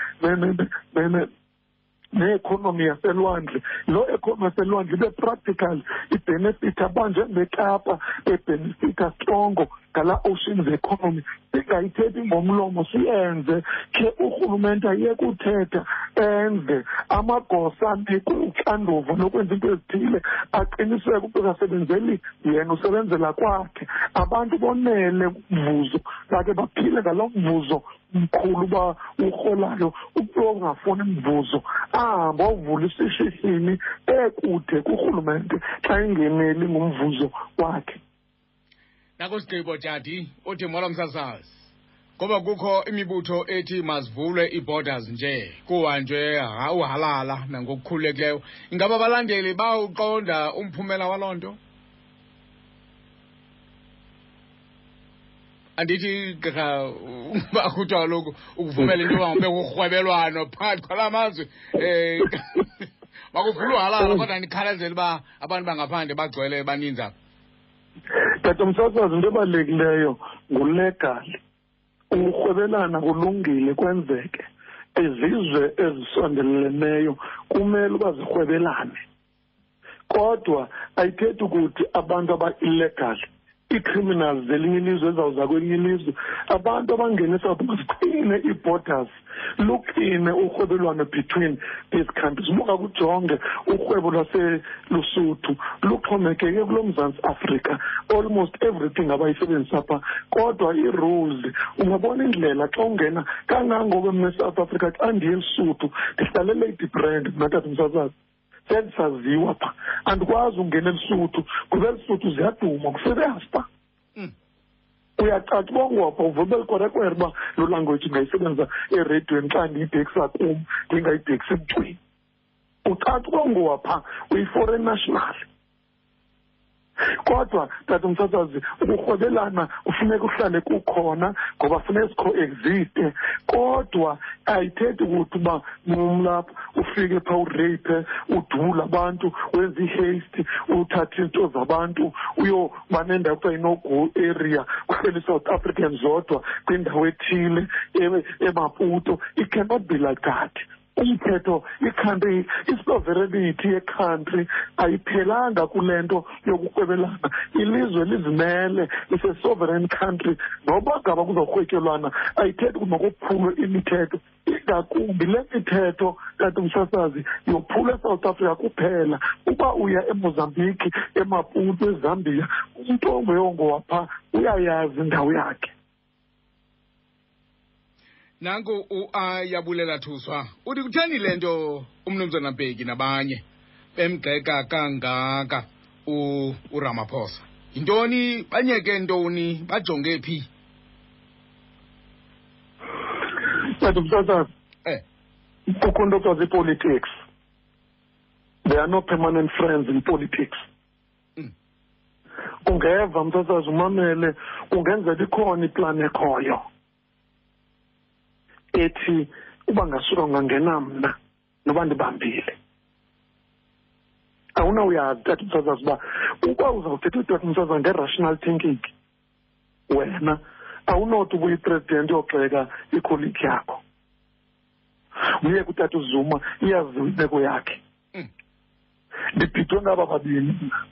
ne-economy yaselwandle. Loo economy yaselwandle ibe practical ibhenefitha abanjengebekapa ebhenefitha strongo ngala oceans economy singayithethi ngomlomo siyenze khe urhulumente ayeke uthetha enze amagosa anikwe uxanduva lokwenza into ezithile aqiniseke ukuthi akasebenzeli yena usebenzela kwakhe. Abantu bonele umvuzo bakhe baphile ngalo mvuzo mkhulu uba urholayo umntu ongafuni mvuzo ahambe ovula isishishini ekude kurhulumente xa ingeneli ngumvuzo wakhe. Nakusigqibo jadi uthi mola msasazi ngoba kukho imibutho ethi mazivulwe ii-borders nje. Kuhanjwe ha- uhalala nangokukhululekileyo ingaba abalandeli bawuqonda umphumela waloo nto andithi gqirha uba kuthiwa kaloku ukuvumela into yoba ngube kurhwebelwano phakathi kwala mazwe (laughs) um makuvule uhalala kodwa ndikhalazela uba abantu bangaphandle bagcwele baninzi apha. Tata umsasazi into ebalulekileyo ngulegali urhwebelana kulungile kwenzeke. Izizwe ezisondeleleneyo kumele uba zirhwebelane. Kodwa ayithethi ukuthi abantu aba-illegal. Ii-criminals zelinye ilizwe ezawuza kwelinye ilizwe. Abantu abangena esouth maziqine ii-borders luqine urhwebelwano between these countries. Buka kujonge urhwebo lwaselusuthu luxhomekeke kulo mzantsi afrika. Almost everything abayisebenzisa phaa kodwa ii-rules ungabona indlela xa ungena kangangoku mna esouth africa xa ndiye elisuthu ndihlale lady brand mna tata umsasazi sendisaziwa phaa andikwazi ungena elisuthu ngoba elisuthu ziyaduma kuferias phaa Mm. uyacaca uba ngwapha uvube likwerekwere uba loo language ndingayisebenzisa ereyidweni xa ndiyibhekisa kum ndingayibhekisi emntwini ucaca uba ngwapha uyi-foreign national. Kodwa tata umsasazi ukurhwebelana kufuneka uhlale kukhona ngoba funeka sikho-existe kodwa ayithethi ukuthi uba numlapha ufike phaa ureyiphe udule abantu wenze i-haste uthathe izinto zabantu uyoba nendawo kuthiwa ino-go area kuhleli i-south africans zodwa kwindawo ethile e- emaputo. It cannot be like that. Umthetho ikhantri isovereignty yekhantri ayiphelanga kule nto yokurhwebelana ilizwe lizimele ise-sovereign country. Noba ngaba kuzawurhwetyelwana ayithethi ukuthi makuphulwe imithetho. Ingakumbi le mithetho kanti umsasazi yophulwa esouth africa kuphela. Uba uya emozambiki emaputo ezambia umntu ongeyongowaphaa uyayazi indawo yakhe. Nanku uayabulela thuswa uthi kutheni le nto umnumzana mbeki nabanye? Bemgxeka kangaka uramaphosa. Yintoni? Banyeke ntoni? Bajonge phi? Kanti umsasazi eh. kukho into kuthiwa zii-politics there are no permanent friends in politics. Mm. ungeva msasazi umamele kungenzeka ikhona iplani ekhoyo. Ethi uba ngasuka ungangena mna noba ndibambile. Awunawuyazi tata umsasazi uba uba uzawuthetha utata umsasazi nge-rational thinking wena awunothi ubuyipresident yogxeka ikholigi yakho. Uye kutata uzuma iyaziwa imeko yakhe. Mm. ndibhidwe ngaba babini mna?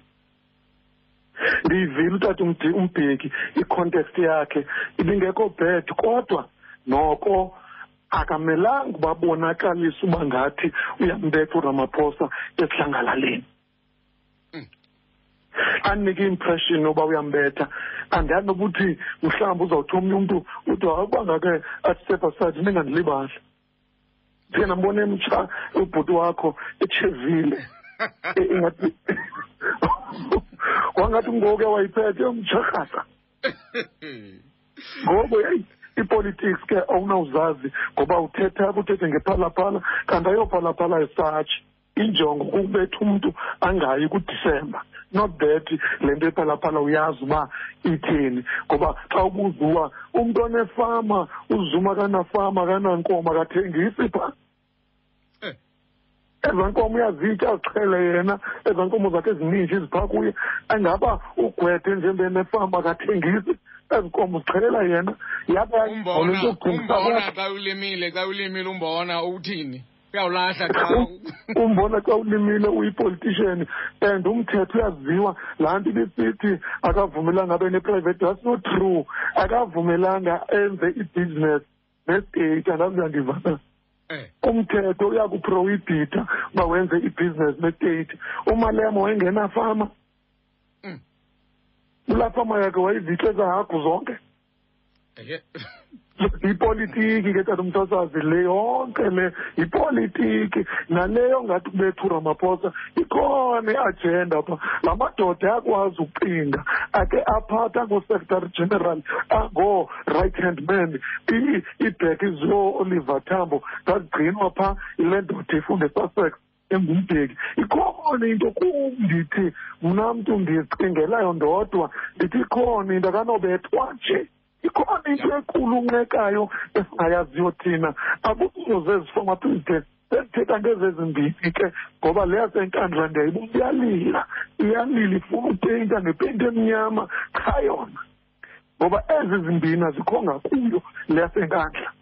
Ndiyivile utata umdi- umbheki icontext yakhe ibingekho bad kodwa noko akamelanga uba bonakalise uba ngathi uyambetha uramaphosa esidlangalaleni Mm. anike i-impression yoba uyambetha. Andazi noba uthi mhlawumbi uzawuthi omnye umntu uthi akuba ngake athi step aside ningandilibali ndike ndambona emtsha ubhuti wakho etshevile (laughs) Eh, ingathi (laughs) wangathi ngoku wayiphethe umtsharhasa (laughs) ngoku yeyi ipolitics ke awunawuzazi ngoba uthetha uthethe ngephalaphala kanti ayophalaphala esatshi injongo kukubetha umntu angayi kudisemba. Not that le nto ephalaphala uyazi uba ithini ngoba xa ubuza uba umntu onefama uzuma kanafama kanankomo akathengisi phaa Eh. ezaa nkomo uyazitya aziqhele yena ezaa nkomo zakhe ezininji ziphaa kuye. Angaba ugwethe njengenefama akathengisi. Ezi nkomo ziqhelela yena. Yaba umbona into yokuthengisa umbona kwakhe. xa ulimile xa ulimile umbona uthini? Uyawulahla xa umbona xa ulimile uyipolitician and umthetho uyaziwa. Laa nto ibisithi akavumelanga abe ne-private that's not true. Akavumelanga enze ibhiziness nestate andazi uyandiva na eh. Umthetho uyakuprohibhitha uba wenze ibhizinesi nestate umalema wayengenafama Mm. Kulaa fama yakhe wayizitya ezahagu zonke eke yipolitiki ke tata umsasazi le yonke le yipolitiki naleyo ngathi kubetha uramaphosa ikhona iagenda pha la madoda ayakwazi ukucinga ake aphatha angoo-secretary general angoo-right hand man i- ibheki zio-oliver tambo zazigcinwa phaa yile ndoda ifunde sussex engumbheki. Ikhona into kum ndithi mna mntu ndizicingelayo ndodwa ndithi ikhona into akanobethwa nje. Ikhona into equlunqekayo esingayaziyo thina. Akuzo zezifoma president sezithetha ngezezimbini ke ngoba le yasenkandla ndiyayibona iyalila. Iyalila ifuna upeyinta ngepeyinti emnyama. Qha yona. Ngoba ezi zimbini azikho ngakuyo le yasenkandla.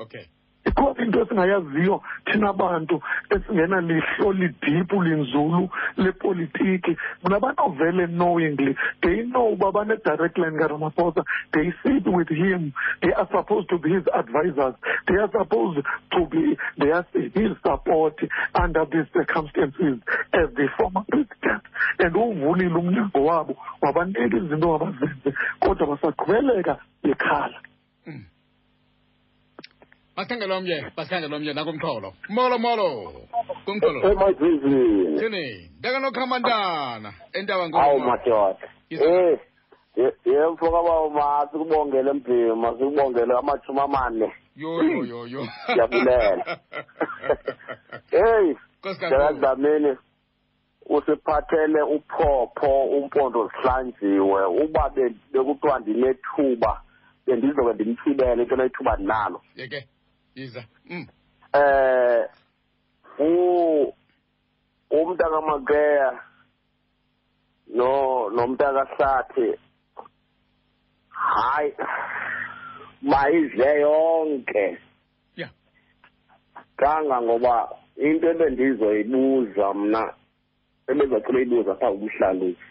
Okay. Ikhona into esingayaziyo thina bantu esingenalihlo lidiphu linzulu lepolitiki. Mna banovele knowingly they know uba bane-direct line karamaphosa. They sit with him. They are supposed to be his advisors. They are supposed to be they are his support under these circumstances as the former president. And uvulile umnyango wabo wabanika izinto abazenze kodwa basaqhubeleka bekhala. Basikhangelwa omnye, basikhangelwa omnye nakumxholo. Molo molo. Kumxholo. emazizini Thini? Ndaka nokhamandana entaba awu ngoku. madoda Yes. eh yemfo kabawuma sikubongele mdima sikubongele amashumi amane yo yo yo yo Siyabulela. (laughs) kakhulu. jakadlamini usiphathele uphopho umpondo zihlanjiwe uba be- bekuthiwa ndinethuba bendizoke ndimthibele into lethuba ndinalo yeke yiza mm. Eh u umntakaMakeya no nomntakahlathi hayi bayidle yonke. Yeah kanga ngoba into ebendizoyibuza mna ebezacela ibuza phaa kumhlalusi Mm.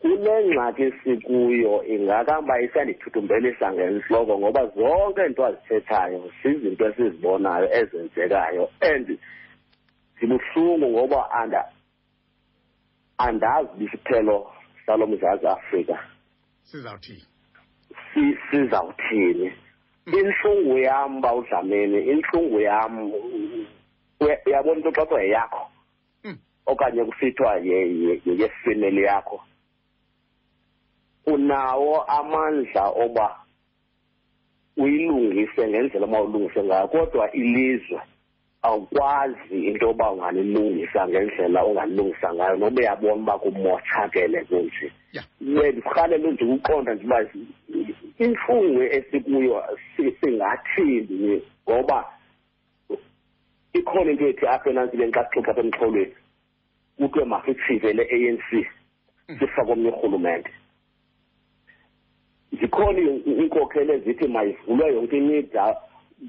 Kule ngxaki esikuyo ingakamba isandithuthumbelisa ngentloko ngoba zonke into azithethayo zizinto esizibonayo ezenzekayo and zibuhlungu ngoba anda andazi isiphelo salo mzantsi afrika. Sizawuthini si- sizawuthini? Intlungu yam bawudlameni intlungu yam uya- uyabona into xa kuthiwa yeyakho? Mm. okanye kusithiwa ye- ye- ye- yefemeli yakho? Unawo amandla oba uyilungise ngendlela omawulungise ngayo kodwa ilizwe awukwazi into yoba ungalilungisa ngendlela ongalilungisa ngayo noba uyabona uba kumotshakele kunje yeah. Bendikuhalela nje ukuqonda nje uba intlungu esikuyo si- singathini ngoba ikhona into ethi apha enantsibeni xa sixoxa apha emxholweni kuthiwe masitsive le-anc sifake omnye urhulumente. Zikhona i- iinkokhelo ezithi mayivulwe yonke imida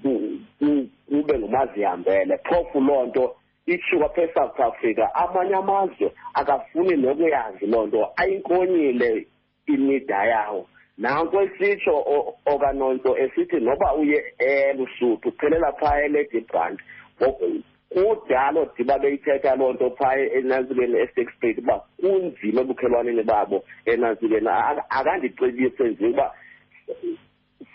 ku- ku- kube ngumazihambele. Phofu loo nto itshiwo apha eSouth Africa. Amanye amazwe akafuni nokuyazi loo nto ayinkonyile imida yawo. Nanko esitsho o- okanonto esithi noba uye elusuthu uphelela phaa eLadybrand kudala odiba beyithetha loo nto phaa enantsibeni e-six street uba kunzima ebukhelwaneni babo enantsibeni Aka- akandicebise nje uba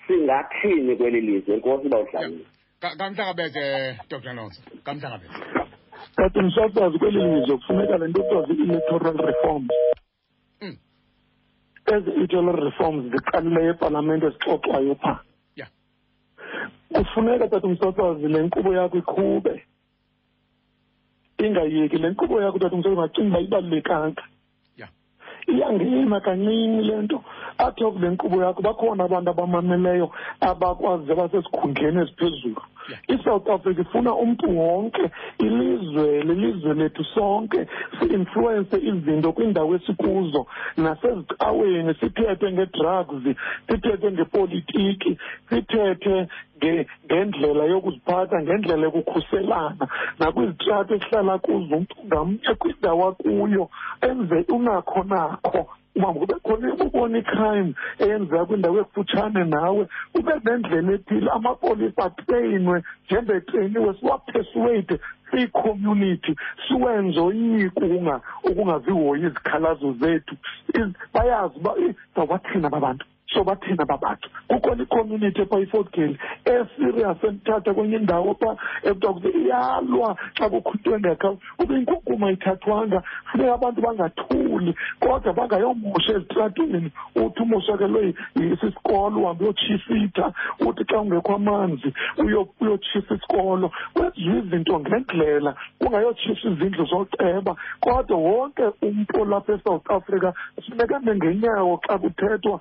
singathini kweli lizwe enkosi bawudlamini Ka- kamhlangabeze dr nonso kamhlangabeze. Kanti msasazi kweli lizwe kufuneka le nto kuthiwa zii-electoral reforms. Mm. ezi electoral reforms ziqalileyo epalamente ezixoxwayo phaa. Yeah. Kufuneka tata umsasazi le nkqubo yakho iqhube. Ingayeki. Le nkqubo yakho tata umsasazi ungacinga uba ibalulekanga. Yeah iyangena kancinci le nto. Athi oku le nkqubo yakho bakhona abantu abamameleyo abakwazi abasesikhundleni eziphezulu Yeah. Isouth africa ifuna umntu wonke ilizwe lilizwe lethu sonke si-influense izinto kwiindawo esikuzo nasezicaweni sithethe ngee-drugs sithethe ngepolitiki sithethe nge- ngendlela yokuziphatha ngendlela yokukhuselana. Nakwizitrato esihlala kuzo umntu ngamnye kwindawo akuyo enze unakho nakho. Uba kube khona ubona icrime eyenzeka kwindawo ekufutshane nawe ube nendlela ethile amapolisa atreyinwe njengetreyiniwe siwapersuade siyi-community siwenze oyiko ukunga- ukungazihoyi izikhalazo zethu bayazi uba "Eh, zawubathina aba bantu so bathina aba bantu kukhona icommunity epha ifort gale eserious endithatha kwenye indawo pha ekuthiwa kuthi iyalwa xa kukho into engekho ube inkunkuma ayithathwanga funeka abantu bangathuli kodwa bangayomosha ezitratweni. Uthi umoshakelwe yi- sisikolo uhambe uyotshifitha uthi xa ungekho amanzi uyo- uyotshisa isikolo. Kwenziwe izinto ngendlela kungayotshisa izindlu zoceba kodwa wonke umntu olapha esouth africa funeka eme ngenyawo xa kuthethwa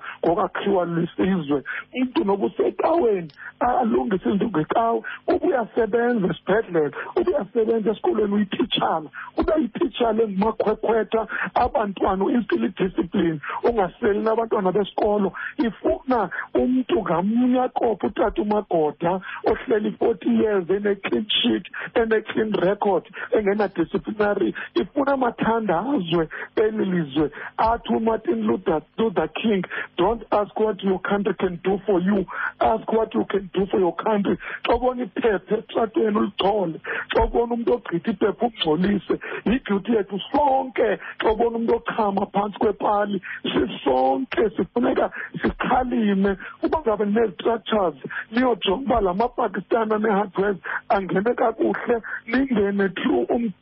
ngokwakhiwa lisizwe umntu noba usecaweni alungise izinto ngecawe uba uyasebenza esibhedlele uba uyasebenza esikolweni uyititshala uba yititshala engumakhwekhwetha abantwana uinstile idiscipline ungaseli nabantwana besikolo ifuna umntu ngamnye akophe utata umagoda ohleli i-forty years ene-clean sheet ene-clean record engena-disciplinary ifuna amathandazwe eli lizwe. Athi umartin luther, luther king don't ask what your country can do for you. Ask what you can do for your country. Xa ubona iphepha etratweni ulichole xa ubona umntu ogqitha iphepha ungcolise yidyuti yethu sonke. Xa ubona umntu ochama phantsi kwepali sisonke sifuneka sikhalime. Uba ngabe nee-structures niyojonga uba la mapakistan anee-hardwares angene kakuhle lingene through um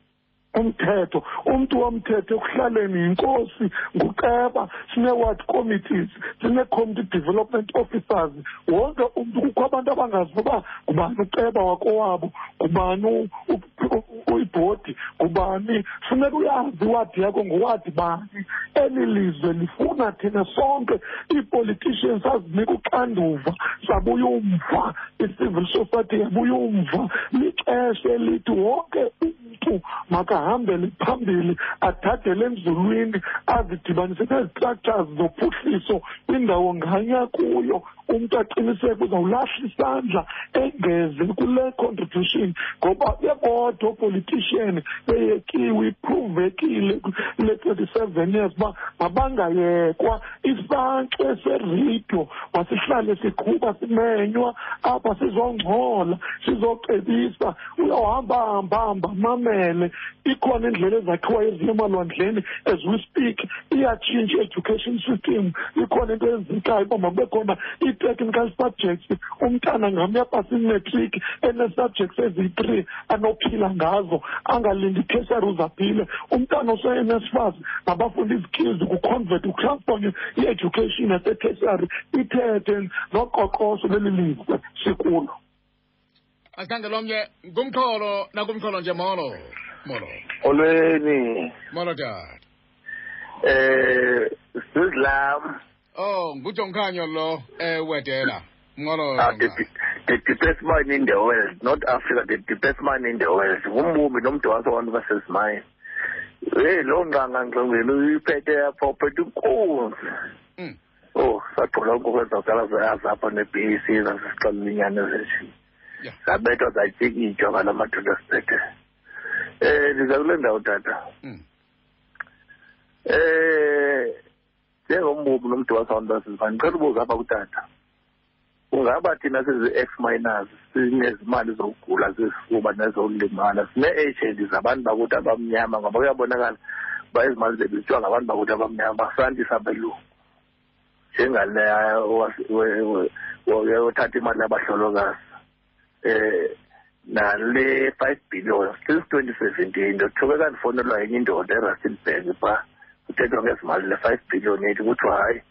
umthetho. Umntu womthetho ekuhlaleni yinkosi nguceba sine-ward committees sine-community development officers. Wonke umntu kukho abantu abangazi uba ngubani uceba wakowabo ngubani ibhodi ngubani. Funeka uyazi iwadi yakho ngowadi bani. Eli lizwe lifuna thina sonke. Ii-politicians azinika uxanduva sabuya umva i-civil society yabuya umva lixesha elithi wonke umntu makahambele phambili adadele enzulwini azidibanise nezistructures zophuhliso kwindawo nganya kuyo. Umntu aqiniseke uzawulahla isandla engeze kule contribution ngoba bebodwa oopolitician beyekiwe ipruvekile le twenty-seven years uba mabangayekwa. Isankxe seredio masihlale siqhuba simenywa apha sizongcola sizocebisa uyawuhamba hamba hamba mamele. Ikhona indlela ezakhiwayo ezinye emalwandleni as we speak iyatshintsha i-education system. Ikhona into ezikayo uba makube khona ii-technical subjects. Umntana ngamnye apasa imetric enee-subjects eziyi-three anophila ngazo angalindi ithesari uzaphile umntana ose-nsfas ngabafunda izikills kuconvert kutransponye i-education yasethesari ithethe noqoqosho leli lizwe sikulo. Asikhangela omnye ngumxholo nakumxholo nje molo. Molo olweni molo tata eh sizlam oh ngujongkhanyo lo ewedela molo Ah, the, the deepest man in the world, not Africa, the deepest man in the world. Ngumbumbi nomdwasa abantu basesimine. Hey, lo ngqanga ngqongweni uyiphethe apha uphethe inkunzi. Mm. Oh, sathola ukwenza ukala zayazi apha ne-BEC zasisixelela inyani zethu. Yeah. Sabethwa zatyikitshwa ngala madoda siphethe. Eh, ndiza kule ndawo tata. Mm. Eh, njengombumbi abantu basesimine, ndicela ubuza apha kutata. ungaba thina sizi-ex minors sinezimali zokugula zezifuba nezokulimala sine-agent zabantu bakuthi abamnyama ngoba kuyabonakala uba izimali zethu zityiwa ngabantu bakuthi abamnyama basandisa belungu njengaleya othatha imali yabahlolokazi um nale five billion since twenty seventeen ndothuke kandifowunelwa yenye indoda erustenburg phaa kuthethwa ngezimali le-five billion yethu kuthiwa hayi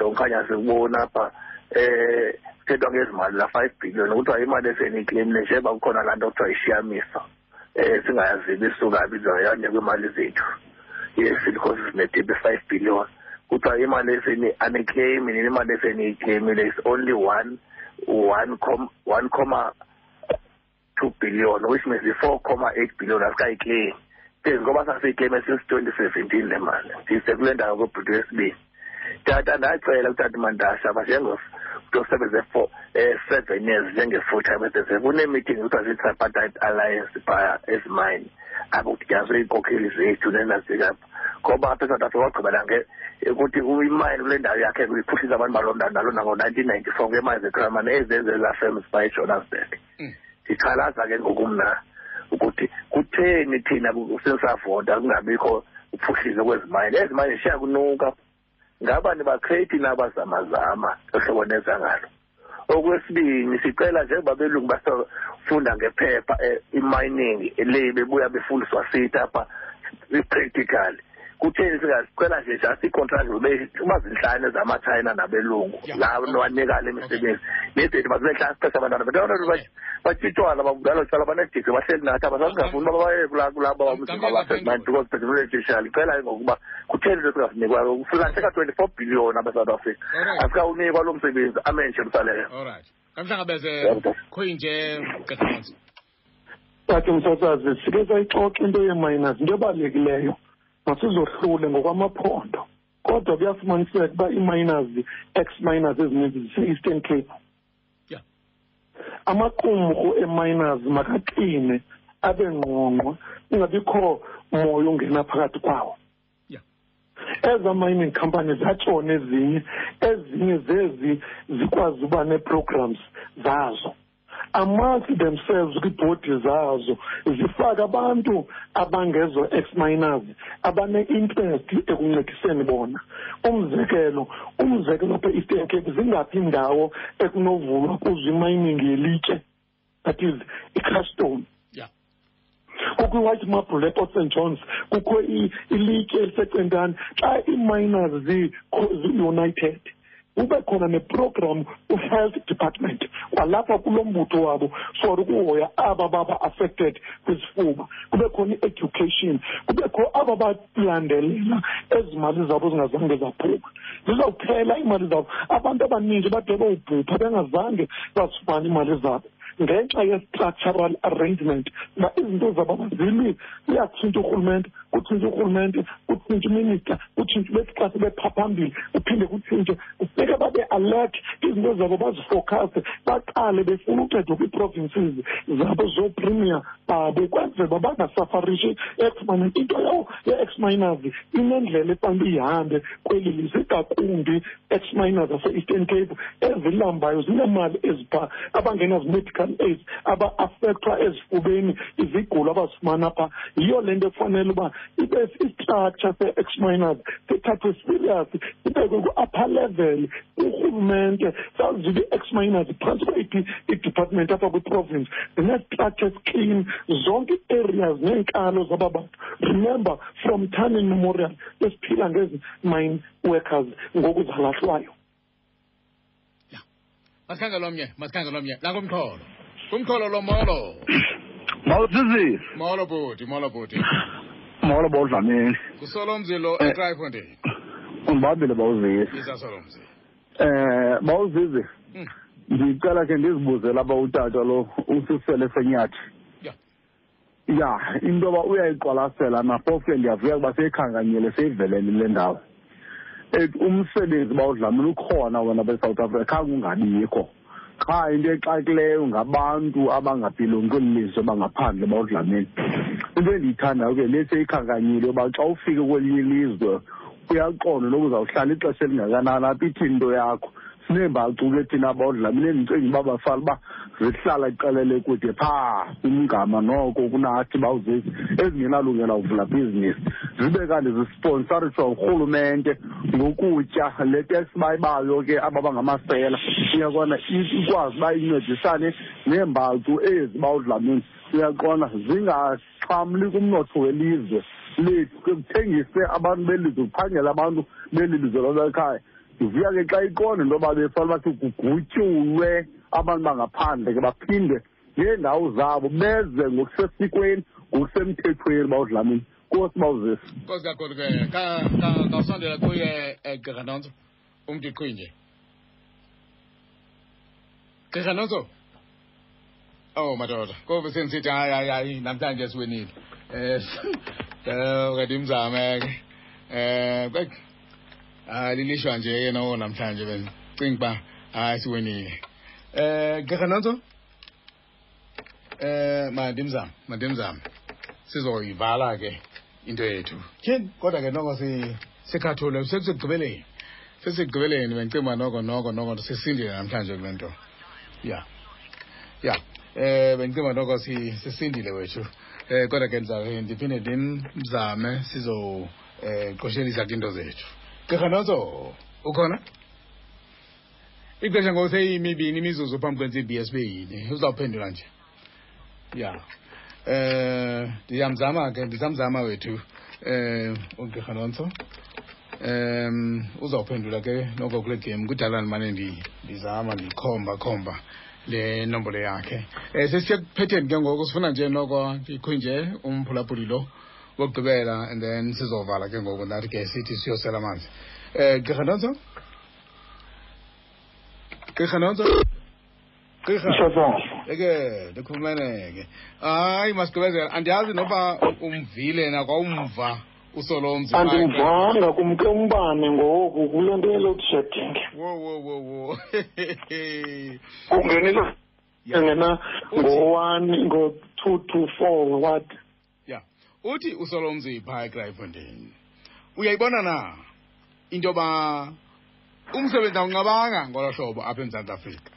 jonkhanya sikubona apha eh kuthethwa ngezimali la 5 billion kuthiwa imali eseniyiclaimile njengoba kukhona laa nto kuthiwa ishiyamiso eh singayazibi isuka bizoyande kwimali zethu. Yes because sinedebe 5 billion. Kuthiwa imali eseni aniclaim nini imali eseniyiclaimile is only one one com one comma two billion which means i-four comma eight billion asikayiclaim phezu ngoba sasiyiclaime since twenty seventeen le mali ndisekule ndawo kwebhuti wesibini tata ndacela kutata mandasha banjengos usebenze for um seven years njenge-full time SSF kune-meeting kuthiwa zii-tripartite alliance phaya ezimine apho kudityaniswe iinkokheli zethu nenazikapha ngoba apha esouth africa wagqibela ukuthi imine kule ndawo yakhe kuyiphuhlisa abantu baloo ndawo nalo nango-nineteen ninety four ngemine zekramane ezenzela firms phaya ejohannesburg Ndikhalaza ke ngoku mna ukuthi kutheni thina sesavota kungabikho uphuhliso kwezimayini ezimayini zishiya kunuka. Ngaba nibakrethi nabazamazama ohlobo nenza ngalo okwesibini sicela njengoba belungu basafunda ngephepha eh, i-mining le bebuya befundiswa sithi apha i-practical. Kutheni singazicela nje just iicontract zibe uba zinhlanu ezamachina nabelungu Yeah. la nowanika le misebenzi nezethu bazibe hlanu sixesha abantwana bethu batshitshwana babudala cala banedigri bahleli nathi abasasingafuni uba baye kula- kulabo babasemanti because technological icela ke ngokuba kutheni nto singafunikwayo kulahleka twenty-four billion abesouth africa. Alright. asikawunikwa lo msebenzi. Amenje msaleyo allright kamhlangabeze Yeah. khuyinje gqeqanzi tathi msasazi sike sayixoxa into yeeminers into ebalulekileyo masizohlule ngokwamaphondo kodwa kuyafumaniseka uba ii-miners ex-miners ezininzi zise-eastern cape Yeah. amaqumrhu e-miners makaqine abe ngqongqo kungabikho moya ungena phakathi kwawo Yeah. eza mining companies zatshona ezinye ezinye zezi zikwazi uba nee-programs zazo amongst themselves kwiibhodi zazo zifake abantu abangezo ex-miners abane-interest ekuncediseni bona. Umzekelo umzekelo apha eastern cape zingaphi iindawo ekunovulwa kuzo imining yelitye? That is icrustone Yeah. kukho i-white marble eport st johns kukho i- ilitye elisecentane xa ii-miners zi- zi-united kube khona neprogram u-health department kwalapha kulo mbutho wabo. For ukuhoya aba baba affected kwisifuba. Kube khona i-education kubekho aba balandelela ezi mali zabo zingazange zaphuma. Zizawuphela iimali zabo. Abantu abaninzi bade bowubhupha bengazange bazifumane iimali zabo. Ngenxa ye-structural arrangement. Uba izinto zabo bazilwi uyatshintsha urhulumente kutshintshe urhulumente kutshintshe iminista kutshintshe bethi xa sebepha phambili kuphinde kutshintshe kufuneka babe alert izinto zabo bazifokhaste baqale befuna uncedwa kwii-provinces zabo zoopremier babo. Kwenzela uba bangasafarishi exminers into yawo ye-exminers inendlela efanele ihambe kweli lizwe ngakumbi ex-miners ase-eastern cape ezilambayo zinemali eziphaa abangenazi-medical aids aba-affectwa ezifubeni izigulo abazifumana phaa yiyo le nto efanele uba ibe istructure se-ex-miners sithathwe serious ibekwe ku-upper level. Urhulumente sazibe i-ex-miners phantsi kweyiphi i-department apha kwiprovince. Zinee-structures clean zonke ii-areas neenkalo zaba bantu. Remember from turning memorial besiphila ngezi mine workers ngoku masikhangele omnye masikhangele omnye nangumxholo kumxholo lo molo. Mawusisi molo bhuti molo bhuti. Molo bawudlamini kusolo mzilo Eh. ekrayifontein undibambile bawuzisi isasolo mzi um bawuzisi Mm. ndicela ke ndizibuze lapha utata lo ususele senyathi. Ya. ya into yoba uyayiqwalasela naphofu ke ndiyavuya ukuba seyikhankanyele seyivelele le ndawo. et umsebenzi bawudlamini ukhona wena besouth africa khange ungabikho. Qha into exakileyo ngabantu abangaphilongi kweli lizwe bangaphandle bawudlamini into endiyithandayo ke le seyikhankanyile yoba xa ufike kwelinye ilizwe uyaqonda noba uzawuhlala ixesha elingakanani apha ithini into yakho. Sineembacu ke thina bawudlamini endicinga uba bafana uba zihlala iqelele kude phaa umgama noko kunathi bawuzezi ezingenalungela uvula bhizinisi zibe kanti zisponsariswa ngurhulumente ngokutya le tax bayibayo ke aba bangamasela uyaqona ikwazi uba incedisane neembacu ezi bawudlamini uyaqona zingaxhamli kumnotho welizwe lethu ke kuthengise abantu belizwe kuphangela abantu beli lizwe lwasekhaya. Ndivuya ke xa iqonda into yoba befana bathi kugutyulwe abantu bangaphandle ke baphinde ngeendawo zabo beze ngokusesikweni ngokusemthethweni bawudlamini kosi bawuzisi nkosi kakhulu ke Ka- ka- kawusondela kuye eh, gqirha nonso umntu iqhinje gqirha nonso? Oh madoda kobe sendisithi hayi hayi hayi namhlanje siwenile um (laughs) kade mzame ke. Um kwek hayi lilishwa nje yena wona namhlanje bendicinga uba hayi siwenile. Um gqirha nonso um mandimzame mandimzame sizoyivala ke into yethu. Tyhini kodwa ke noko si- sikhathule sekusegqibeleni sesigqibeleni bendicinga uba noko noko noko sisindile namhlanje kule nto. Ya. Ya. Eh bendicinga noko si- sisindile wethu. Eh kodwa ke ndiza ndiphinde ndimzame sizoqoshelisa eh kwinto zethu gqirha nonso ukhona? Ixesha ngoku seyimibini imizuzu phambi kwentsimbi yesibeyini uzawuphendula nje. Ya. Eh ndiyamzama ke ndizamzama wethu eh ugqirha nonso um uzawuphendula ke noko kule game. Kudala ndimane ndi- ndizama ndikhomba khomba le nombolo yakhe. Um sesiya kuphetheni ke ngoku sifuna nje noko ndikhwinje umphulaphuli lo. Wokugqibela and then sizovala ke ngoku nathi ke sithi siyosela amanzi. Um gqirha nonso? Gqirha nonso? Gqirha? Eke ndikhumeneke hayi masigqibezela andiyazi noba umvile nakwawumva usolomzi andimvanga kumke umbane ngoku kule nto ye-load shedding wo wo wo wo. Kungenile ngena ngo-one ngo-two to four what uthi usolomzi phaa ekrayifontein uyayibona na? Into yoba umsebenzi awunqabanga ngolo hlobo apha emzantsi afrika.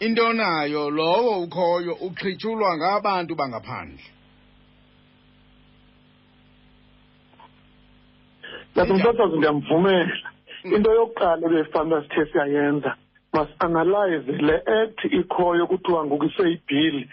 Into nayo lowo ukhoyo uqhityulwa ngabantu bangaphandle. Yazi msasazi ndiyamvumela. Into yokuqala ebefana uba sithe siyayenza masianalyze le act ikhoyo kuthiwa ngoku iseyibhili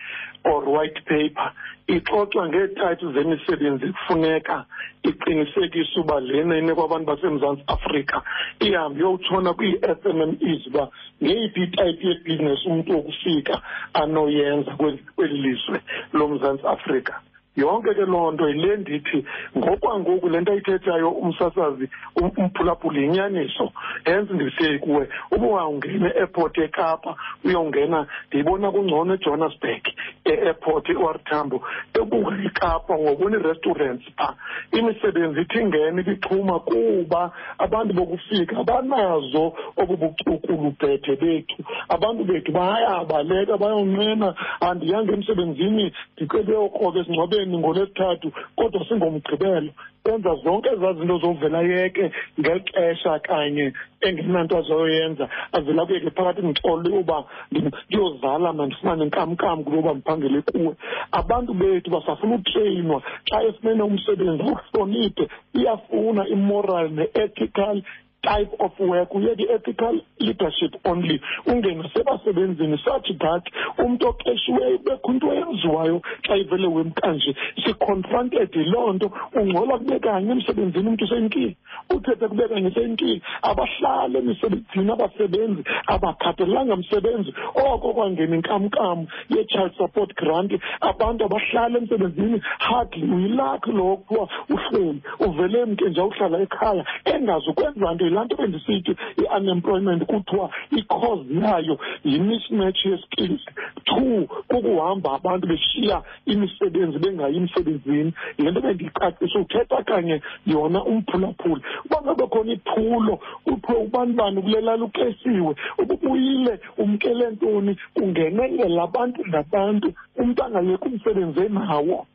or white paper ixoxa ngeetayitile zemisebenzi ekufuneka iqinisekise uba lena inikwa abantu basemzantsi afrika ihambe iyowutshona kwii-s m m es uba ngeyiphi itayipi yebhizinesi umntu wokufika anoyenza kweli lizwe lomzantsi afrika. Yonke ke loo nto yile ndithi ngokwangoku le nto ayithethayo umsasazi um- umphulaphuli yinyaniso. Hence ndisiye kuwe uba ungawungena e-airport ekapa uyongena ndiyibona kungcono ejohannesburg. E-airport e-or tambo ekungayikapa ngobona ii-restaurants phaa imisebenzi ithi ingena ibixhuma kuba abantu bokufika banazo obu bucukulubhethe bethu. Abantu bethu bayabaleka bayonqena. Andiyanga emsebenzini ndicebe yokroko esingcwabeni ngolwesithathu kodwa singomgqibelo. Benza zonke ezaa zinto zovela yeke ngexesha kanye engenanto azoyenza. Avela kuyeke phakathi ndixole uba ndiyozala mna ndifumane inkamnkam kulo uba ndiphangele kuwe. Abantu bethu basafuna utreyinwa xa efumene umsebenzi awuhloniphe. Iyafuna imoral ne-ethical type of work uyeke i-ethical leadership only. Ungene sebasebenzini such that umntu oqeshiweyo bekho into eyenziwayo xa ivele wemkanje. Siconfronted yiloo nto ungcola kube kanye emsebenzini umntu senkile uthethe kube kanye senkile abahlali emisebenzini abasebenzi abakhathalelanga msebenzi. Oko kwangena inkamnkam ye-child support grant. Abantu abahlali emsebenzini hardly uyilakhi lo kuthiwa uhleli uvele mke nje uhlala ekhaya engazi ukwenza nto yilaa nto bendisithi i-unemployment kuthiwa i-cause yayo yi-mismatch ye-skills. Two kukuhamba abantu beshiya imisebenzi bengayi emsebenzini. Yile nto bendiyicacisa uthetha kanye yona umphulaphuli. Uba ngabe khona iphulo kuthiwe ubani bani kule lali uxesiwe ububuyile umkele ntoni? Kungenelela abantu ngabantu umntu angayeki umsebenzi enawo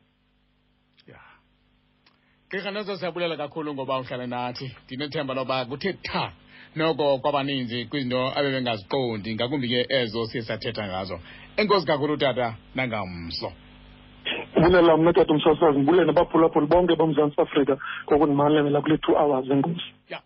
gqirha nezo siyabulela kakhulu ngoba uhlala nathi. Ndinethemba loba kuthe tha noko kwabaninzi kwizinto abebengaziqondi ngakumbi ke ezo siye sathetha ngazo. Enkosi kakhulu tata nangamso. Bulela mna tata umsasazi ndibulele nabaphulaphuli bonke bomzantsi afrika ngokundimalemela kule two hours enkosi. Ya